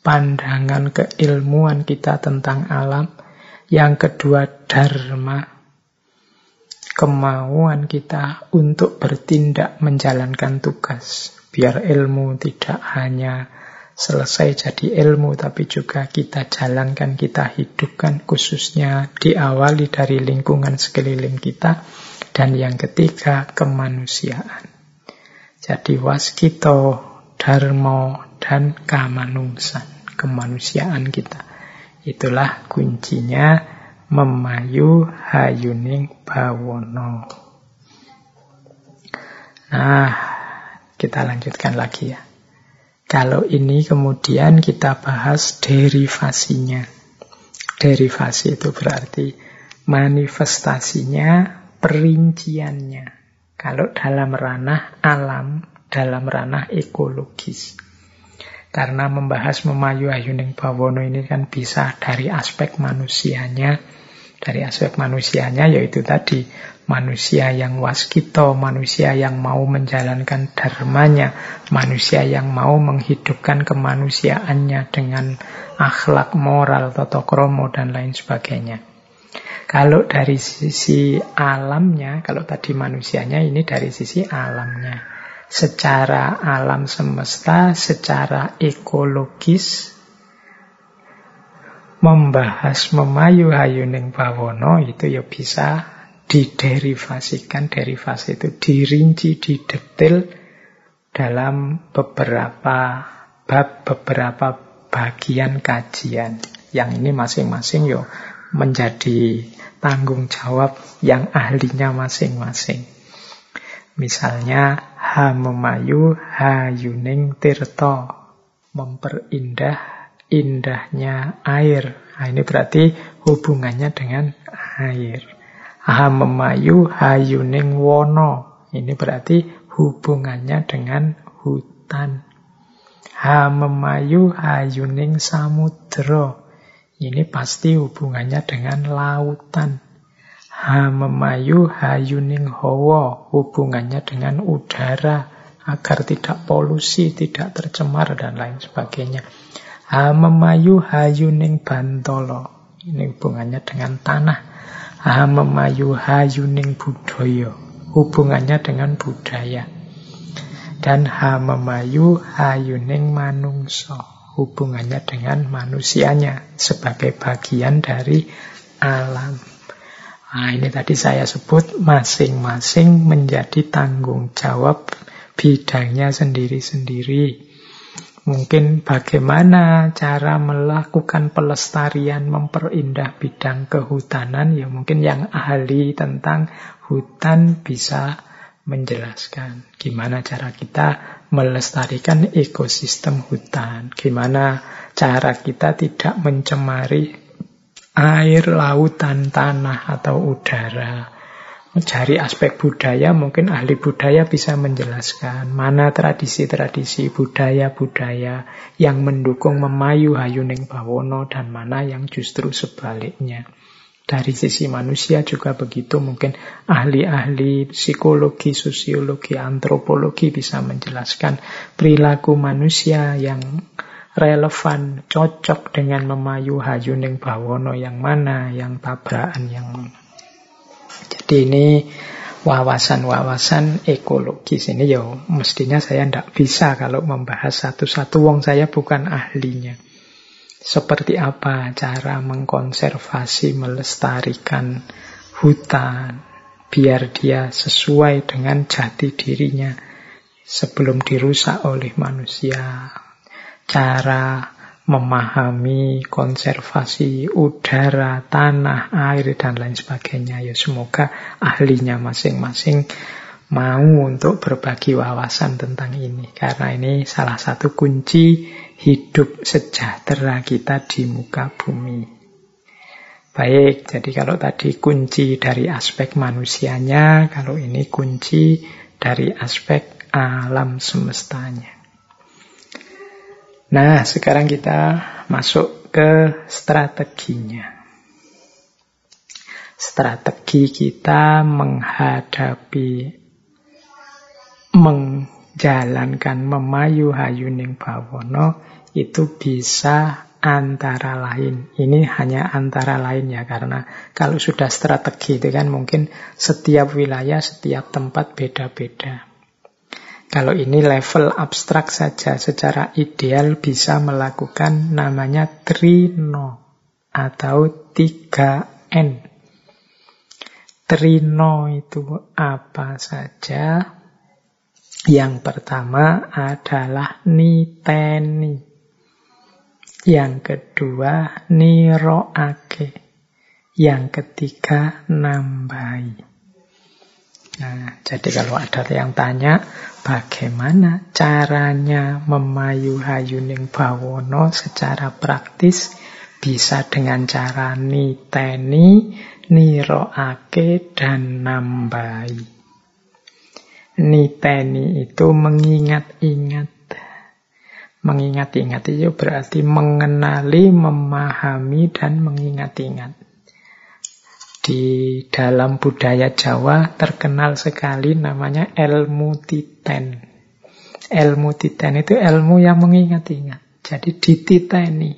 pandangan keilmuan kita tentang alam. Yang kedua, dharma. Kemauan kita untuk bertindak menjalankan tugas. Biar ilmu tidak hanya selesai jadi ilmu, tapi juga kita jalankan, kita hidupkan, khususnya diawali dari lingkungan sekeliling kita. Dan yang ketiga, kemanusiaan. Jadi waskito, dharma, dan kamanungsan, kemanusiaan kita. Itulah kuncinya memayu hayuning bawono. Nah, kita lanjutkan lagi ya. Kalau ini kemudian kita bahas derivasinya. Derivasi itu berarti manifestasinya, perinciannya. Kalau dalam ranah alam, dalam ranah ekologis. Karena membahas memayu ayuning bawono ini kan bisa dari aspek manusianya. Dari aspek manusianya yaitu tadi manusia yang waskito, manusia yang mau menjalankan dharmanya, manusia yang mau menghidupkan kemanusiaannya dengan akhlak moral, totokromo, dan lain sebagainya. Kalau dari sisi alamnya, kalau tadi manusianya ini dari sisi alamnya. Secara alam semesta, secara ekologis, membahas memayu hayuning bawono itu ya bisa diderivasikan. Derivasi itu dirinci, didetil dalam beberapa bab, beberapa bagian kajian. Yang ini masing-masing yo menjadi tanggung jawab yang ahlinya masing-masing. Misalnya ha memayu ha yuning tirto memperindah indahnya air. Nah, ini berarti hubungannya dengan air. Ha memayu ha yuning wono. Ini berarti hubungannya dengan hutan. Ha memayu ha yuning samudra. Ini pasti hubungannya dengan lautan. Ha memayu hayuning hawa, hubungannya dengan udara agar tidak polusi, tidak tercemar dan lain sebagainya. Ha memayu hayuning bantolo. Ini hubungannya dengan tanah. Ha memayu hayuning budaya. hubungannya dengan budaya. Dan ha memayu hayuning manungso, hubungannya dengan manusianya sebagai bagian dari alam. Nah, ini tadi saya sebut masing-masing menjadi tanggung jawab bidangnya sendiri-sendiri. Mungkin bagaimana cara melakukan pelestarian, memperindah bidang kehutanan, ya mungkin yang ahli tentang hutan bisa menjelaskan gimana cara kita melestarikan ekosistem hutan, gimana cara kita tidak mencemari air, lautan, tanah, atau udara. Mencari aspek budaya, mungkin ahli budaya bisa menjelaskan mana tradisi-tradisi budaya-budaya yang mendukung memayu Hayuning Bawono dan mana yang justru sebaliknya. Dari sisi manusia juga begitu, mungkin ahli-ahli psikologi, sosiologi, antropologi bisa menjelaskan perilaku manusia yang relevan, cocok dengan memayu Hayuning Bawono yang mana, yang tabrakan yang mana. Jadi ini wawasan-wawasan ekologis ini ya mestinya saya tidak bisa kalau membahas satu-satu wong saya bukan ahlinya. Seperti apa cara mengkonservasi, melestarikan hutan biar dia sesuai dengan jati dirinya sebelum dirusak oleh manusia. Cara memahami konservasi udara, tanah, air, dan lain sebagainya. Ya semoga ahlinya masing-masing mau untuk berbagi wawasan tentang ini. Karena ini salah satu kunci hidup sejahtera kita di muka bumi. Baik, jadi kalau tadi kunci dari aspek manusianya, kalau ini kunci dari aspek alam semestanya. Nah, sekarang kita masuk ke strateginya. Strategi kita menghadapi, menjalankan, memayu hayuning bawono itu bisa antara lain. Ini hanya antara lain ya, karena kalau sudah strategi itu kan mungkin setiap wilayah, setiap tempat beda-beda. Kalau ini level abstrak saja, secara ideal bisa melakukan namanya trino atau 3N. Trino itu apa saja? Yang pertama adalah niteni. Yang kedua niroake. Yang ketiga nambai. Nah, jadi kalau ada yang tanya, bagaimana caranya memayu hayuning bawono secara praktis? Bisa dengan cara niteni, niroake, dan nambai. Niteni itu mengingat-ingat. Mengingat-ingat itu berarti mengenali, memahami, dan mengingat-ingat. Di dalam budaya Jawa terkenal sekali namanya ilmu titen. Ilmu titen itu ilmu yang mengingat-ingat. Jadi dititeni.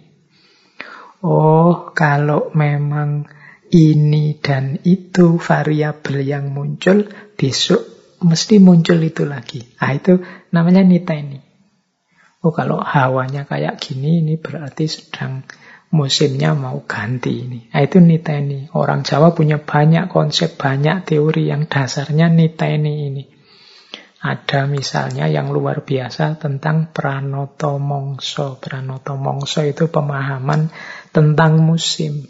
Oh, kalau memang ini dan itu variabel yang muncul, besok mesti muncul itu lagi. Ah itu namanya niteni. Oh, kalau hawanya kayak gini, ini berarti sedang musimnya mau ganti ini. Nah, itu niteni. Orang Jawa punya banyak konsep, banyak teori yang dasarnya niteni ini. Ada misalnya yang luar biasa tentang pranoto mongso. Pranoto mongso itu pemahaman tentang musim.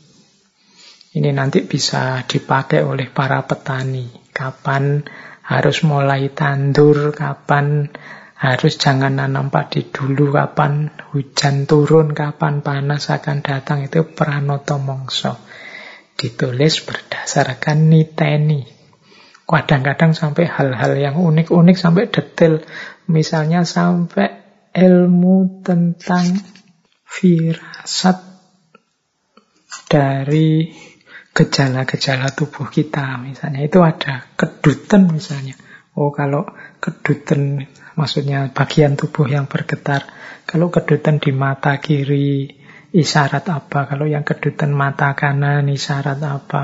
Ini nanti bisa dipakai oleh para petani. Kapan harus mulai tandur, kapan harus jangan nanam padi dulu kapan hujan turun, kapan panas akan datang. Itu pranoto mongso. Ditulis berdasarkan niteni. Kadang-kadang sampai hal-hal yang unik-unik sampai detail. Misalnya sampai ilmu tentang firasat dari gejala-gejala tubuh kita. Misalnya itu ada kedutan misalnya. Oh kalau kedutan maksudnya bagian tubuh yang bergetar. Kalau kedutan di mata kiri, isyarat apa? Kalau yang kedutan mata kanan, isyarat apa?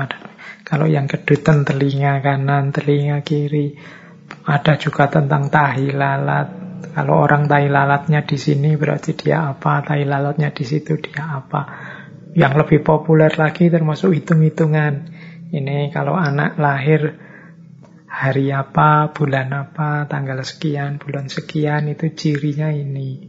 Kalau yang kedutan telinga kanan, telinga kiri. Ada juga tentang tahi lalat. Kalau orang tahi lalatnya di sini berarti dia apa, tahi lalatnya di situ dia apa. Yang lebih populer lagi termasuk hitung-hitungan. Ini kalau anak lahir hari apa, bulan apa, tanggal sekian, bulan sekian itu cirinya ini.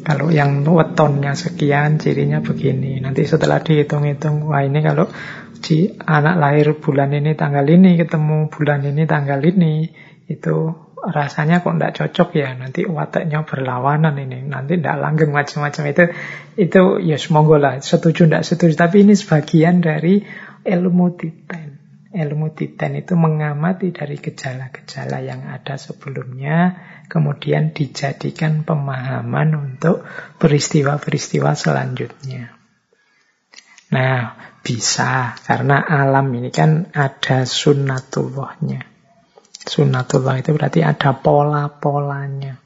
Kalau yang wetonnya sekian, cirinya begini. Nanti setelah dihitung-hitung, wah ini kalau si anak lahir bulan ini tanggal ini ketemu bulan ini tanggal ini itu rasanya kok tidak cocok ya? Nanti wataknya berlawanan ini. Nanti tidak langgeng macam-macam. Itu itu ya yes, monggo lah. Setuju tidak setuju. Tapi ini sebagian dari ilmu titen ilmu titen itu mengamati dari gejala-gejala yang ada sebelumnya kemudian dijadikan pemahaman untuk peristiwa-peristiwa selanjutnya nah bisa, karena alam ini kan ada sunnatullahnya. Sunnatullah itu berarti ada pola-polanya.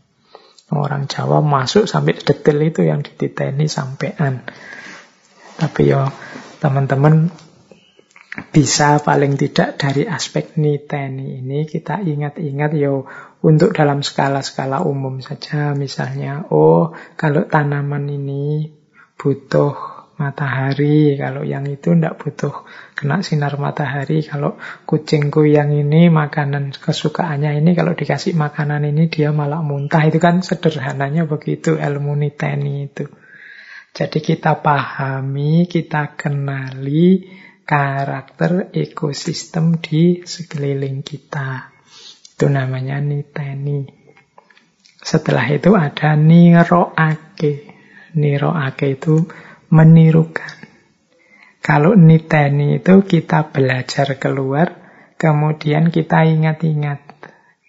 Orang Jawa masuk sampai detail itu yang dititeni sampean. Tapi yo teman-teman bisa paling tidak dari aspek niteni ini kita ingat-ingat yo untuk dalam skala-skala umum saja misalnya oh kalau tanaman ini butuh matahari. Kalau yang itu tidak butuh kena sinar matahari. Kalau kucingku yang ini makanan kesukaannya ini kalau dikasih makanan ini dia malah muntah. Itu kan sederhananya begitu ilmu niteni itu. Jadi kita pahami, kita kenali karakter ekosistem di sekeliling kita. Itu namanya niteni. Setelah itu ada niroake. Niroake itu menirukan. Kalau niteni itu kita belajar keluar, kemudian kita ingat-ingat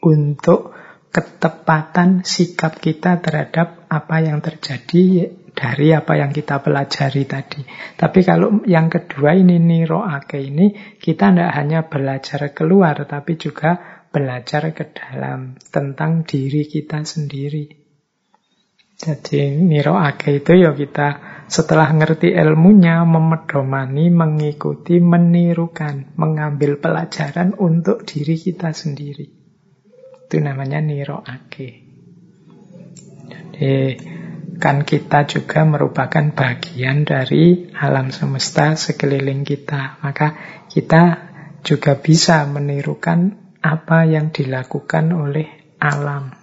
untuk ketepatan sikap kita terhadap apa yang terjadi dari apa yang kita pelajari tadi. Tapi kalau yang kedua ini niroake ini, kita tidak hanya belajar keluar, tapi juga belajar ke dalam tentang diri kita sendiri. Jadi niroake itu ya kita setelah ngerti ilmunya, memedomani, mengikuti, menirukan, mengambil pelajaran untuk diri kita sendiri. Itu namanya niroake. Jadi kan kita juga merupakan bagian dari alam semesta sekeliling kita. Maka kita juga bisa menirukan apa yang dilakukan oleh alam.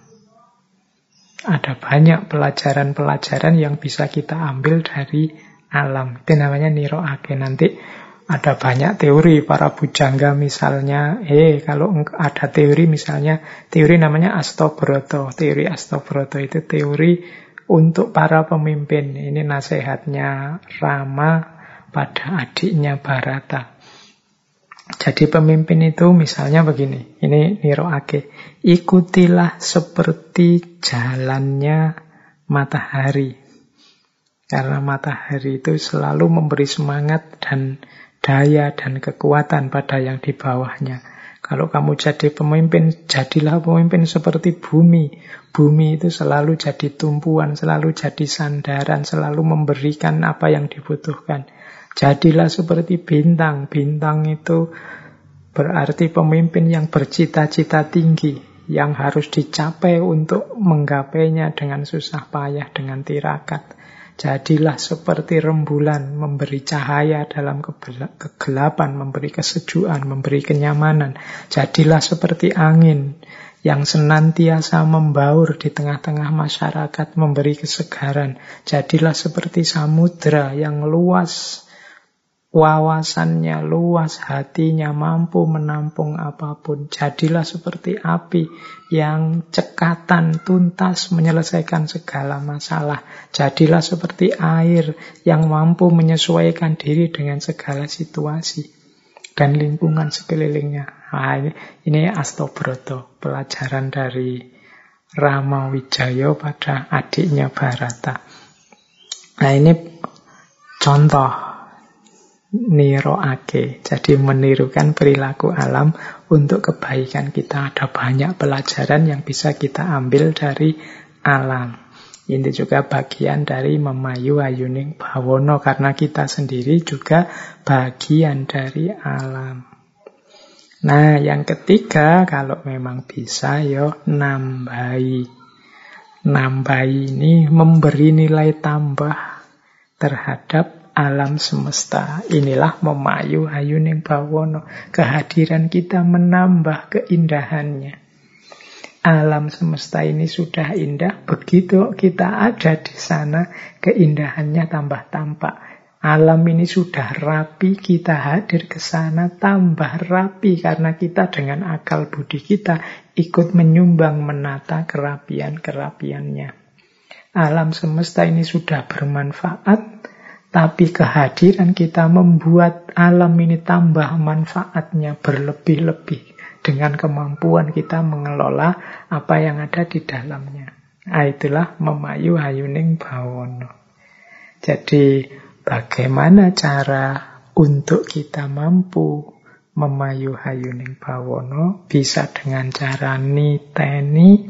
Ada banyak pelajaran-pelajaran yang bisa kita ambil dari alam. Itu namanya niroake. Nanti ada banyak teori para bujangga misalnya. Eh, kalau ada teori misalnya, teori namanya Astobroto. Teori Astobroto itu teori untuk para pemimpin. Ini nasihatnya Rama pada adiknya Barata. Jadi pemimpin itu misalnya begini, ini Niro Ake, ikutilah seperti jalannya matahari. Karena matahari itu selalu memberi semangat dan daya dan kekuatan pada yang di bawahnya. Kalau kamu jadi pemimpin, jadilah pemimpin seperti bumi. Bumi itu selalu jadi tumpuan, selalu jadi sandaran, selalu memberikan apa yang dibutuhkan. Jadilah seperti bintang. Bintang itu berarti pemimpin yang bercita-cita tinggi, yang harus dicapai untuk menggapainya dengan susah payah, dengan tirakat. Jadilah seperti rembulan, memberi cahaya dalam kegelapan, memberi kesejukan, memberi kenyamanan. Jadilah seperti angin yang senantiasa membaur di tengah-tengah masyarakat, memberi kesegaran. Jadilah seperti samudra yang luas, wawasannya luas, hatinya mampu menampung apa pun. Jadilah seperti api yang cekatan, tuntas menyelesaikan segala masalah. Jadilah seperti air yang mampu menyesuaikan diri dengan segala situasi dan lingkungan sekelilingnya. Nah, ini, ini Astobroto, pelajaran dari Rama Wijaya pada adiknya Barata. Nah ini contoh niroake. Jadi menirukan perilaku alam untuk kebaikan kita. Ada banyak pelajaran yang bisa kita ambil dari alam. Ini juga bagian dari memayu ayuning bawono karena kita sendiri juga bagian dari alam. Nah, yang ketiga kalau memang bisa yo nambahi. Nambahi ini memberi nilai tambah terhadap alam semesta. Inilah memayu ayuning bawono. Kehadiran kita menambah keindahannya alam semesta ini sudah indah, begitu kita ada di sana, keindahannya tambah tampak. Alam ini sudah rapi, kita hadir ke sana tambah rapi karena kita dengan akal budi kita ikut menyumbang menata kerapian-kerapiannya. Alam semesta ini sudah bermanfaat, tapi kehadiran kita membuat alam ini tambah manfaatnya berlebih-lebih dengan kemampuan kita mengelola apa yang ada di dalamnya. Nah, itulah memayu hayuning bawono. Jadi bagaimana cara untuk kita mampu memayu hayuning bawono bisa dengan cara niteni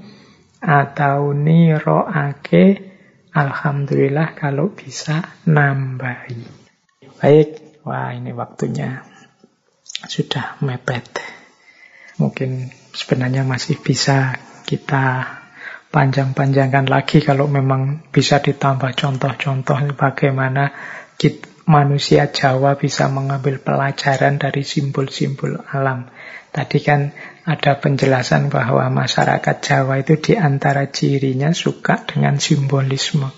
atau niroake Alhamdulillah kalau bisa nambahi. Baik, wah ini waktunya sudah mepet. Mungkin sebenarnya masih bisa kita panjang-panjangkan lagi kalau memang bisa ditambah contoh-contoh bagaimana kita, manusia Jawa bisa mengambil pelajaran dari simbol-simbol alam. Tadi kan ada penjelasan bahwa masyarakat Jawa itu di antara cirinya suka dengan simbolisme.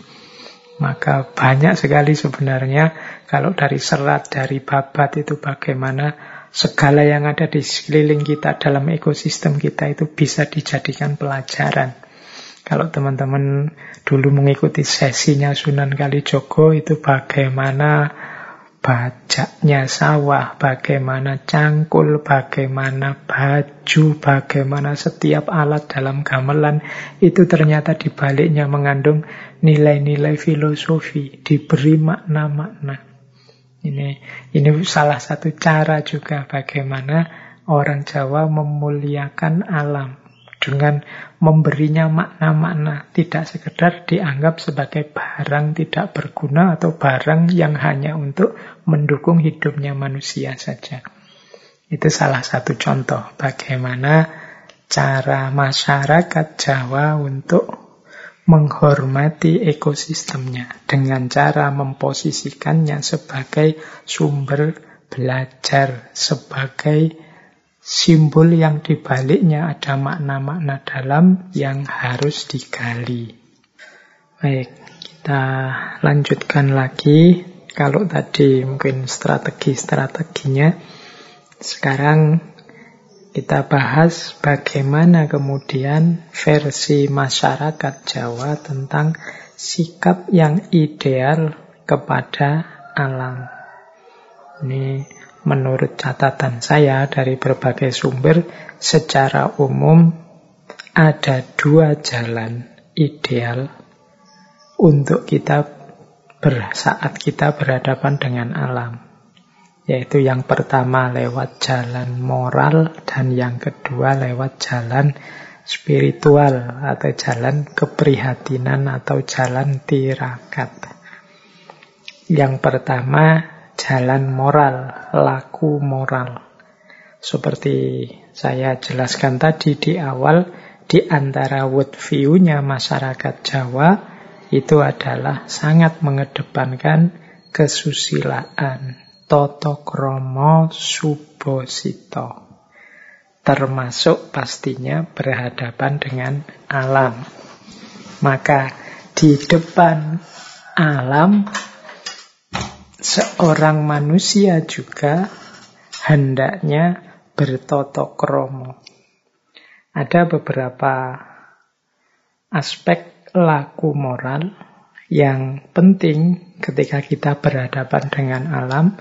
Maka banyak sekali sebenarnya kalau dari serat, dari babat itu bagaimana segala yang ada di sekeliling kita dalam ekosistem kita itu bisa dijadikan pelajaran. Kalau teman-teman dulu mengikuti sesinya Sunan Kalijogo itu bagaimana bajaknya sawah, bagaimana cangkul, bagaimana baju, bagaimana setiap alat dalam gamelan itu ternyata dibaliknya mengandung nilai-nilai filosofi, diberi makna-makna. Ini ini salah satu cara juga bagaimana orang Jawa memuliakan alam dengan memberinya makna-makna, tidak sekedar dianggap sebagai barang tidak berguna atau barang yang hanya untuk mendukung hidupnya manusia saja. Itu salah satu contoh bagaimana cara masyarakat Jawa untuk menghormati ekosistemnya dengan cara memposisikannya sebagai sumber belajar, sebagai simbol yang dibaliknya ada makna-makna dalam yang harus digali. Baik, kita lanjutkan lagi. Kalau tadi mungkin strategi-strateginya, sekarang kita bahas bagaimana kemudian versi masyarakat Jawa tentang sikap yang ideal kepada alam. Ini menurut catatan saya dari berbagai sumber, secara umum ada dua jalan ideal untuk kita saat kita berhadapan dengan alam yaitu yang pertama lewat jalan moral dan yang kedua lewat jalan spiritual atau jalan keprihatinan atau jalan tirakat. Yang pertama jalan moral, laku moral. Seperti saya jelaskan tadi di awal, di antara worldview-nya masyarakat Jawa itu adalah sangat mengedepankan kesusilaan, Toto kromo subosito. Termasuk pastinya berhadapan dengan alam. Maka di depan alam seorang manusia juga hendaknya bertoto kromo. Ada beberapa aspek laku moral yang penting ketika kita berhadapan dengan alam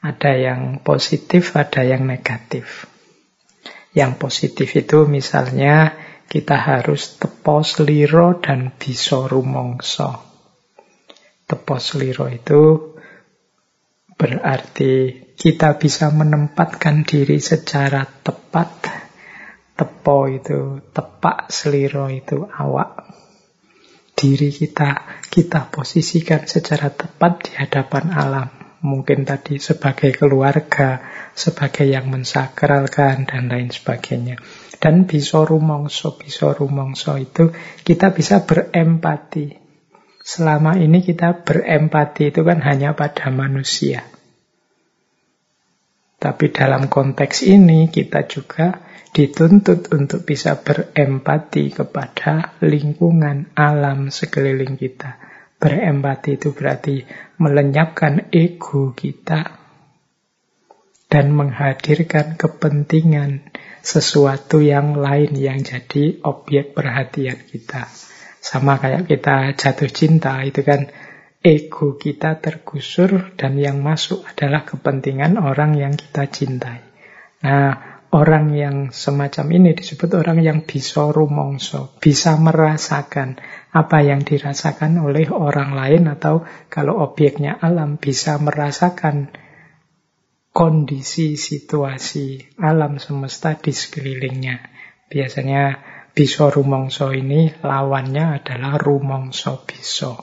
ada yang positif, ada yang negatif. Yang positif itu misalnya kita harus tepos liro dan bisa rumongso. Tepos liro itu berarti kita bisa menempatkan diri secara tepat. Tepo itu tepak, seliro itu awak. diri kita, kita posisikan secara tepat di hadapan alam. Mungkin tadi sebagai keluarga, sebagai yang mensakralkan, dan lain sebagainya. Dan bisa rumongso, bisa rumongso itu kita bisa berempati. Selama ini kita berempati itu kan hanya pada manusia. Tapi dalam konteks ini kita juga dituntut untuk bisa berempati kepada lingkungan alam sekeliling kita. Berempati itu berarti melenyapkan ego kita dan menghadirkan kepentingan sesuatu yang lain yang jadi objek perhatian kita. Sama kayak kita jatuh cinta, itu kan ego kita tergusur dan yang masuk adalah kepentingan orang yang kita cintai. Nah, Orang yang semacam ini disebut orang yang bisa rumongso, bisa merasakan apa yang dirasakan oleh orang lain atau kalau objeknya alam bisa merasakan kondisi situasi alam semesta di sekelilingnya. Biasanya bisa rumongso ini lawannya adalah rumongso biso.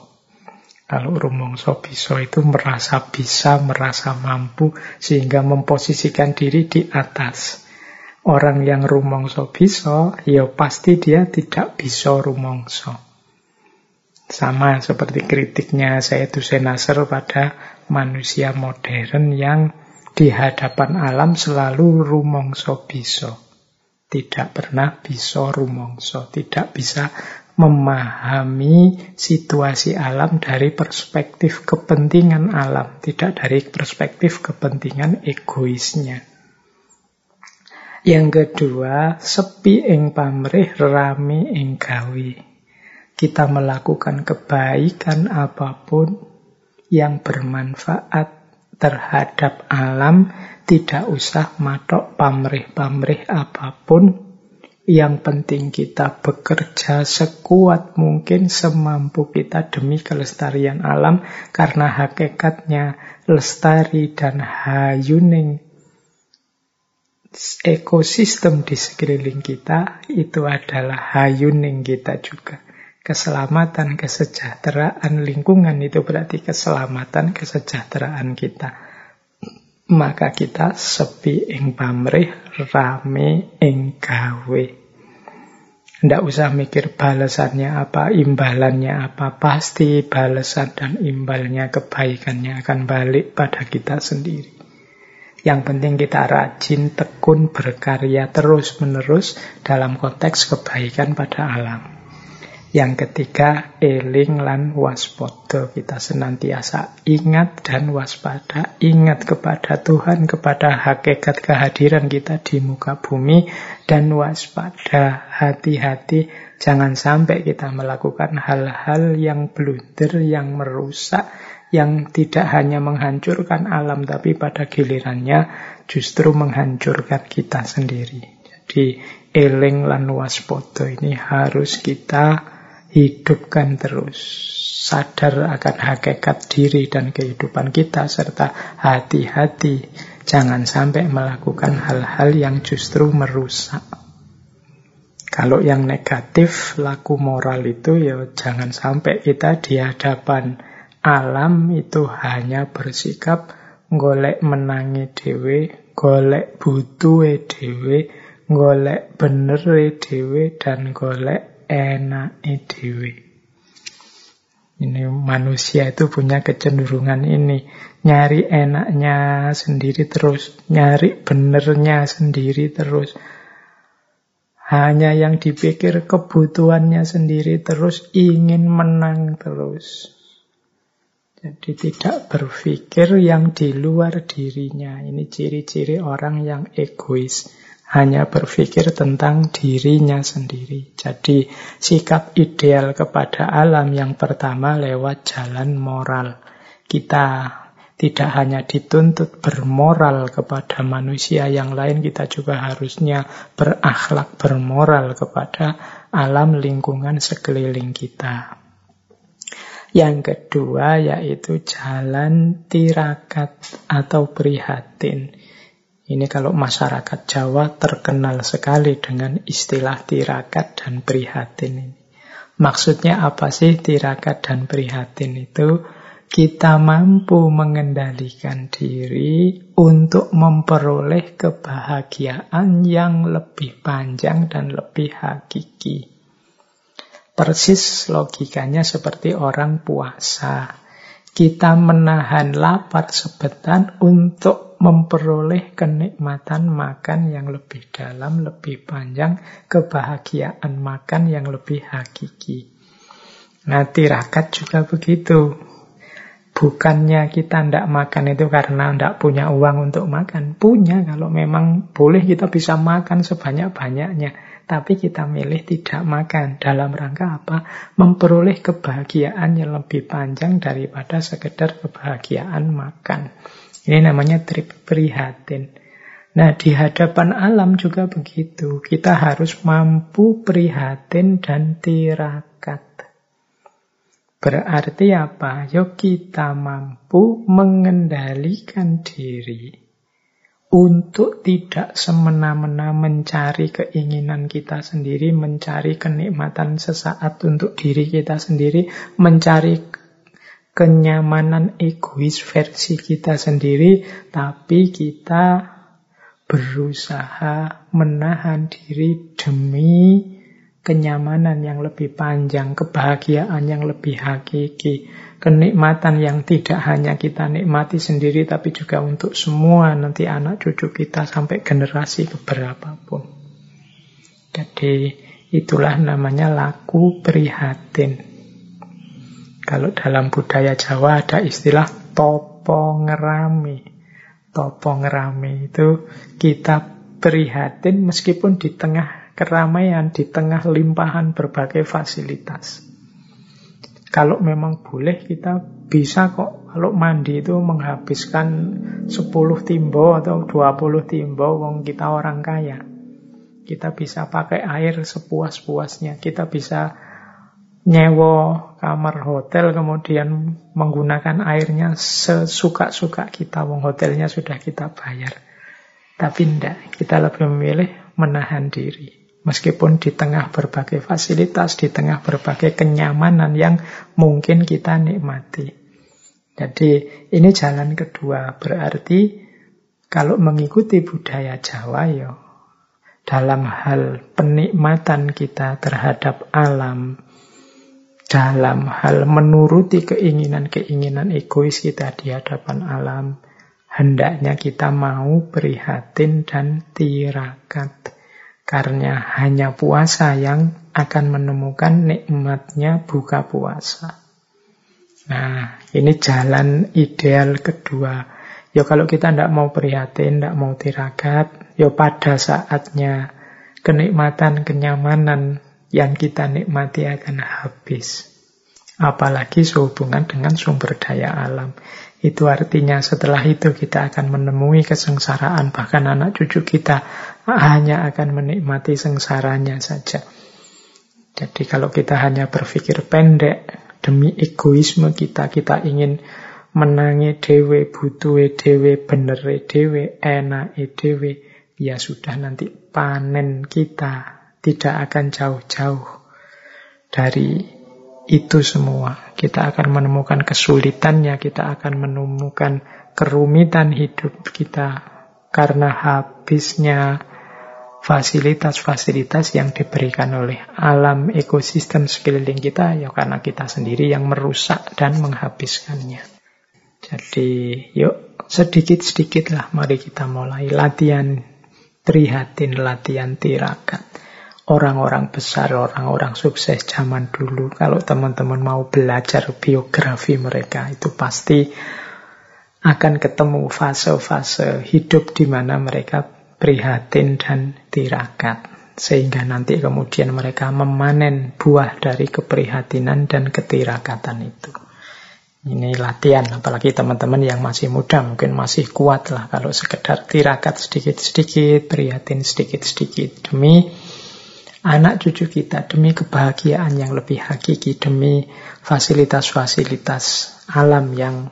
Kalau rumongso biso itu merasa bisa, merasa mampu sehingga memposisikan diri di atas orang yang rumongso bisa, ya pasti dia tidak bisa rumongso. Sama seperti kritiknya saya itu Nasr pada manusia modern yang di hadapan alam selalu rumongso bisa. Tidak pernah bisa rumongso, tidak bisa memahami situasi alam dari perspektif kepentingan alam, tidak dari perspektif kepentingan egoisnya. Yang kedua, sepi ing pamrih rame ing gawe. Kita melakukan kebaikan apa pun yang bermanfaat terhadap alam, tidak usah matok pamrih-pamrih apa pun. Yang penting kita bekerja sekuat mungkin semampu kita demi kelestarian alam karena hakikatnya lestari dan hayuning ekosistem di sekeliling kita itu adalah hayuning kita juga. Keselamatan, kesejahteraan lingkungan itu berarti keselamatan, kesejahteraan kita. Maka kita sepi ing pamrih, rame ing gawe. Tidak usah mikir balasannya apa, imbalannya apa. Pasti balasan dan imbalnya kebaikannya akan balik pada kita sendiri. Yang penting kita rajin, tekun, berkarya terus-menerus dalam konteks kebaikan pada alam. Yang ketiga, eling lan waspodo. Kita senantiasa ingat dan waspada. Ingat kepada Tuhan, kepada hakikat kehadiran kita di muka bumi. Dan waspada, hati-hati. Jangan sampai kita melakukan hal-hal yang blunder, yang merusak, yang tidak hanya menghancurkan alam tapi pada gilirannya justru menghancurkan kita sendiri. Jadi eling lan waspodo ini harus kita hidupkan terus. Sadar akan hakikat diri dan kehidupan kita serta hati-hati jangan sampai melakukan hal-hal yang justru merusak. Kalau yang negatif, laku moral itu ya jangan sampai kita di hadapan alam itu hanya bersikap golek menangi dewe, golek butuhe dewe, golek benere dewe, dan golek enake dewe. Ini manusia itu punya kecenderungan ini. Nyari enaknya sendiri terus. Nyari benernya sendiri terus. Hanya yang dipikir kebutuhannya sendiri terus. Ingin menang terus. Jadi tidak berpikir yang di luar dirinya. Ini ciri-ciri orang yang egois. Hanya berpikir tentang dirinya sendiri. Jadi sikap ideal kepada alam yang pertama lewat jalan moral. Kita tidak hanya dituntut bermoral kepada manusia yang lain, kita juga harusnya berakhlak bermoral kepada alam lingkungan sekeliling kita. Yang kedua yaitu jalan tirakat atau prihatin. Ini kalau masyarakat Jawa terkenal sekali dengan istilah tirakat dan prihatin ini. Maksudnya apa sih tirakat dan prihatin itu? Kita mampu mengendalikan diri untuk memperoleh kebahagiaan yang lebih panjang dan lebih hakiki. Persis logikanya seperti orang puasa. Kita menahan lapar sebentar untuk memperoleh kenikmatan makan yang lebih dalam, lebih panjang, kebahagiaan makan yang lebih hakiki. Nah, tirakat juga begitu. Bukannya kita tidak makan itu karena tidak punya uang untuk makan. Punya, kalau memang boleh kita bisa makan sebanyak-banyaknya. Tapi kita milih tidak makan. Dalam rangka apa? Memperoleh kebahagiaan yang lebih panjang daripada sekedar kebahagiaan makan. Ini namanya trip prihatin. Nah, di hadapan alam juga begitu. Kita harus mampu prihatin dan tirakat. Berarti apa? Yuk kita mampu mengendalikan diri untuk tidak semena-mena mencari keinginan kita sendiri, mencari kenikmatan sesaat untuk diri kita sendiri, mencari kenyamanan egois versi kita sendiri, tapi kita berusaha menahan diri demi kenyamanan yang lebih panjang, kebahagiaan yang lebih hakiki, kenikmatan yang tidak hanya kita nikmati sendiri, tapi juga untuk semua nanti anak cucu kita sampai generasi beberapa pun. Jadi itulah namanya laku prihatin. Kalau dalam budaya Jawa ada istilah topo ngerami. Topo ngerami itu kita prihatin meskipun di tengah keramaian, di tengah limpahan berbagai fasilitas. Kalau memang boleh kita bisa kok kalau mandi itu menghabiskan 10 timbo atau 20 timbo wong kita orang kaya. Kita bisa pakai air sepuas-puasnya. Kita bisa nyewo kamar hotel kemudian menggunakan airnya sesuka-suka kita wong hotelnya sudah kita bayar tapi tidak kita lebih memilih menahan diri meskipun di tengah berbagai fasilitas di tengah berbagai kenyamanan yang mungkin kita nikmati jadi ini jalan kedua berarti kalau mengikuti budaya Jawa ya dalam hal penikmatan kita terhadap alam dalam hal menuruti keinginan-keinginan egois kita di hadapan alam, hendaknya kita mau prihatin dan tirakat. Karena hanya puasa yang akan menemukan nikmatnya buka puasa. Nah, ini jalan ideal kedua. Ya kalau kita tidak mau prihatin, tidak mau tirakat, ya pada saatnya kenikmatan, kenyamanan yang kita nikmati akan habis. Apalagi sehubungan dengan sumber daya alam. Itu artinya setelah itu kita akan menemui kesengsaraan. Bahkan anak cucu kita hanya akan menikmati sengsaranya saja. Jadi kalau kita hanya berpikir pendek demi egoisme kita, kita ingin menangi dewe, butuhe dewe, benere dewe, enak dewe, ya sudah nanti panen kita tidak akan jauh-jauh dari itu semua. Kita akan menemukan kesulitannya, kita akan menemukan kerumitan hidup kita karena habisnya fasilitas-fasilitas yang diberikan oleh alam ekosistem sekeliling kita ya karena kita sendiri yang merusak dan menghabiskannya. Jadi yuk sedikit-sedikit lah mari kita mulai latihan prihatin, latihan tirakat orang-orang besar, orang-orang sukses zaman dulu. Kalau teman-teman mau belajar biografi mereka, itu pasti akan ketemu fase-fase hidup di mana mereka prihatin dan tirakat. Sehingga nanti kemudian mereka memanen buah dari keprihatinan dan ketirakatan itu. Ini latihan, apalagi teman-teman yang masih muda mungkin masih kuat lah kalau sekedar tirakat sedikit-sedikit, prihatin sedikit-sedikit demi anak cucu kita demi kebahagiaan yang lebih hakiki, demi fasilitas-fasilitas alam yang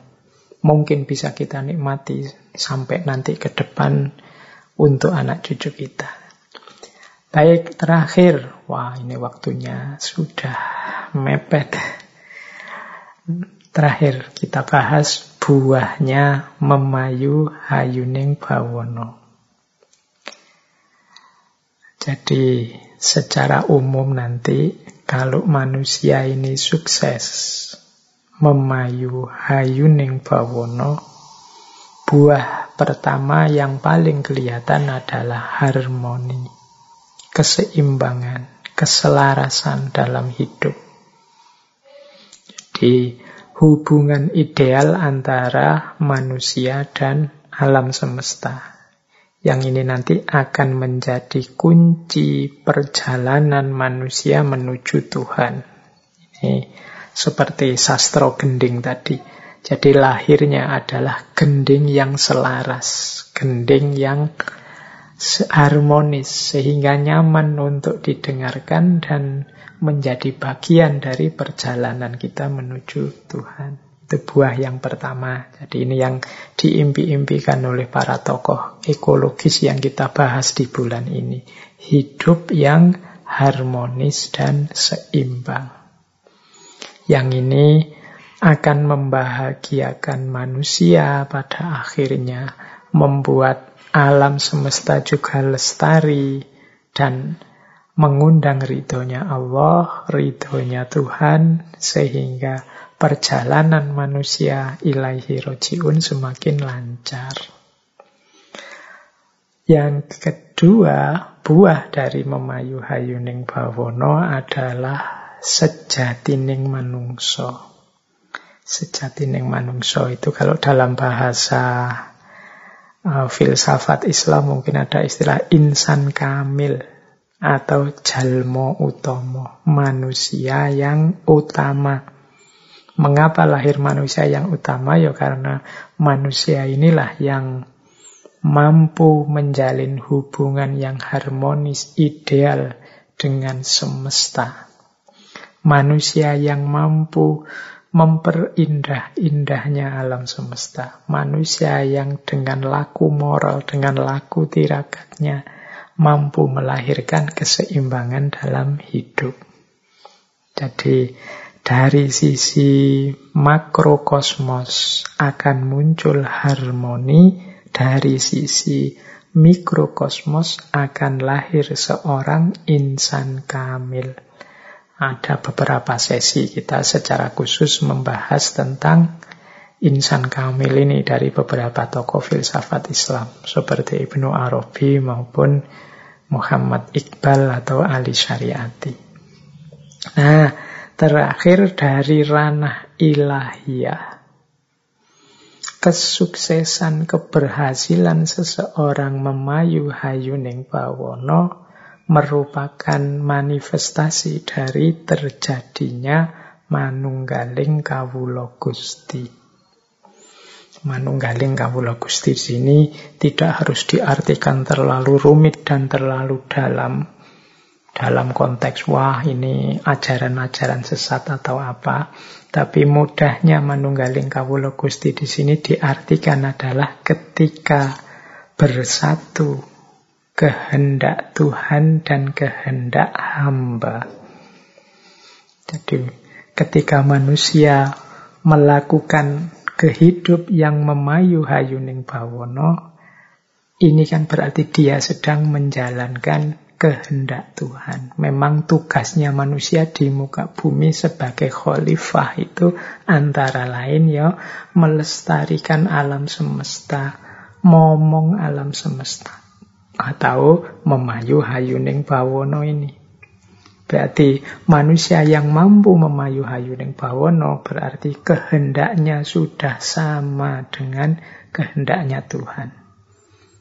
mungkin bisa kita nikmati sampai nanti ke depan untuk anak cucu kita. Baik, terakhir. Wah, ini waktunya sudah mepet. Terakhir kita bahas buahnya memayu hayuning bawono. Jadi secara umum nanti kalau manusia ini sukses memayu hayuning bawono, buah pertama yang paling kelihatan adalah harmoni, keseimbangan, keselarasan dalam hidup. Jadi hubungan ideal antara manusia dan alam semesta yang ini nanti akan menjadi kunci perjalanan manusia menuju Tuhan. Ini seperti sastro gending tadi. Jadi lahirnya adalah gending yang selaras, gending yang harmonis sehingga nyaman untuk didengarkan dan menjadi bagian dari perjalanan kita menuju Tuhan. Itu buah yang pertama. Jadi ini yang diimpi-impikan oleh para tokoh ekologis yang kita bahas di bulan ini. Hidup yang harmonis dan seimbang. Yang ini akan membahagiakan manusia pada akhirnya, membuat alam semesta juga lestari dan mengundang ridhonya Allah, ridhonya Tuhan, sehingga perjalanan manusia ilaihi rojiun semakin lancar. Yang kedua, buah dari memayu hayuning bawono adalah sejatining manungso. Sejatining manungso itu kalau dalam bahasa uh, filsafat Islam mungkin ada istilah insan kamil atau jalmo utomo, manusia yang utama. Mengapa lahir manusia yang utama? Ya karena manusia inilah yang mampu menjalin hubungan yang harmonis, ideal dengan semesta. Manusia yang mampu memperindah indahnya alam semesta. Manusia yang dengan laku moral, dengan laku tiragatnya mampu melahirkan keseimbangan dalam hidup. Jadi dari sisi makrokosmos akan muncul harmoni, dari sisi mikrokosmos akan lahir seorang insan kamil. Ada beberapa sesi kita secara khusus membahas tentang insan kamil ini dari beberapa tokoh filsafat Islam seperti Ibnu Arabi maupun Muhammad Iqbal atau Ali Syariati. Nah, terakhir dari ranah ilahiyah. Kesuksesan, keberhasilan seseorang memayu hayuning bawono merupakan manifestasi dari terjadinya manunggaling kawulo gusti. Manunggaling kawulo gusti sini tidak harus diartikan terlalu rumit dan terlalu dalam dalam konteks wah ini ajaran-ajaran sesat atau apa. Tapi mudahnya manunggaling kawula Gusti di sini diartikan adalah ketika bersatu kehendak Tuhan dan kehendak hamba. Jadi ketika manusia melakukan kehidup yang memayu hayuning bawono, ini kan berarti dia sedang menjalankan kehendak Tuhan. Memang tugasnya manusia di muka bumi sebagai khalifah itu antara lain ya melestarikan alam semesta, momong alam semesta atau memayu hayuning bawono ini. Berarti manusia yang mampu memayu hayuning bawono berarti kehendaknya sudah sama dengan kehendaknya Tuhan.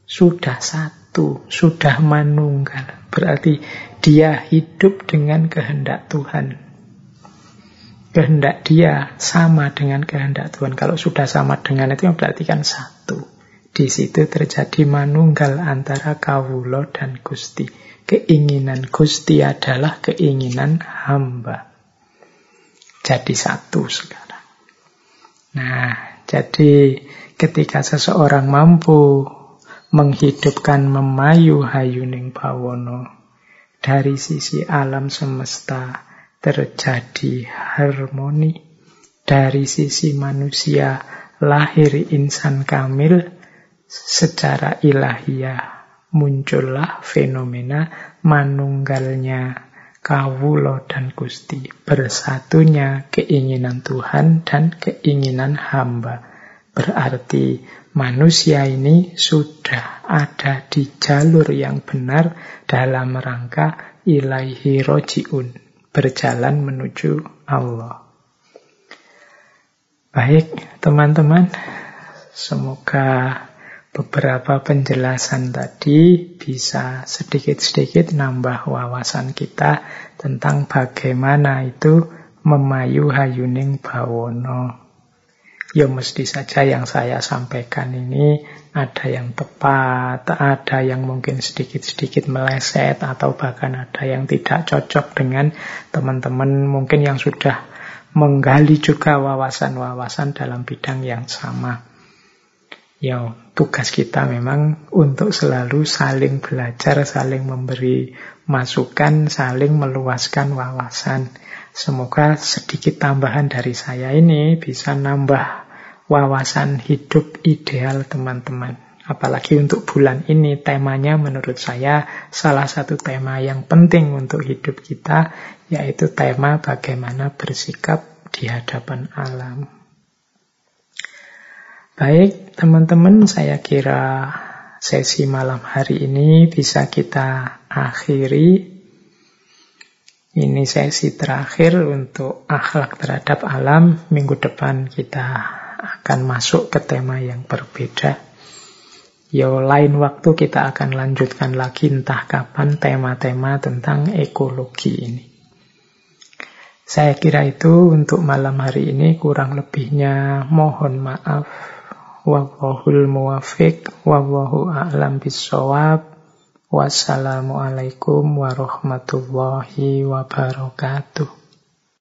Sudah satu, sudah manunggal. Berarti dia hidup dengan kehendak Tuhan. Kehendak dia sama dengan kehendak Tuhan. Kalau sudah sama dengan itu berarti kan satu. Di situ terjadi manunggal antara kawulo dan Gusti. Keinginan Gusti adalah keinginan hamba. Jadi satu sekarang. Nah, jadi ketika seseorang mampu menghidupkan memayu hayuning bawono dari sisi alam semesta terjadi harmoni. Dari sisi manusia lahir insan kamil secara ilahiyah muncullah fenomena manunggalnya kawulo dan Gusti. Bersatunya keinginan Tuhan dan keinginan hamba. Berarti manusia ini sudah ada di jalur yang benar dalam rangka ilaihi rojiun berjalan menuju Allah. Baik teman-teman semoga beberapa penjelasan tadi bisa sedikit-sedikit nambah wawasan kita tentang bagaimana itu memayu hayuning bawono. Ya mesti saja yang saya sampaikan ini ada yang tepat, ada yang mungkin sedikit-sedikit meleset, atau bahkan ada yang tidak cocok dengan teman-teman mungkin yang sudah menggali juga wawasan-wawasan dalam bidang yang sama. Ya, tugas kita memang untuk selalu saling belajar, saling memberi masukan, saling meluaskan wawasan. Semoga sedikit tambahan dari saya ini bisa nambah wawasan hidup ideal teman-teman. Apalagi untuk bulan ini temanya menurut saya salah satu tema yang penting untuk hidup kita yaitu tema bagaimana bersikap di hadapan alam. Baik, teman-teman, saya kira sesi malam hari ini bisa kita akhiri. Ini sesi terakhir untuk akhlak terhadap alam. Minggu depan kita akan masuk ke tema yang berbeda. Yo, lain waktu kita akan lanjutkan lagi entah kapan tema-tema tentang ekologi ini. Saya kira itu untuk malam hari ini kurang lebihnya mohon maaf Wallahul muwafiq, wallahu a'lam bisawab. Wassalamualaikum warahmatullahi wabarakatuh.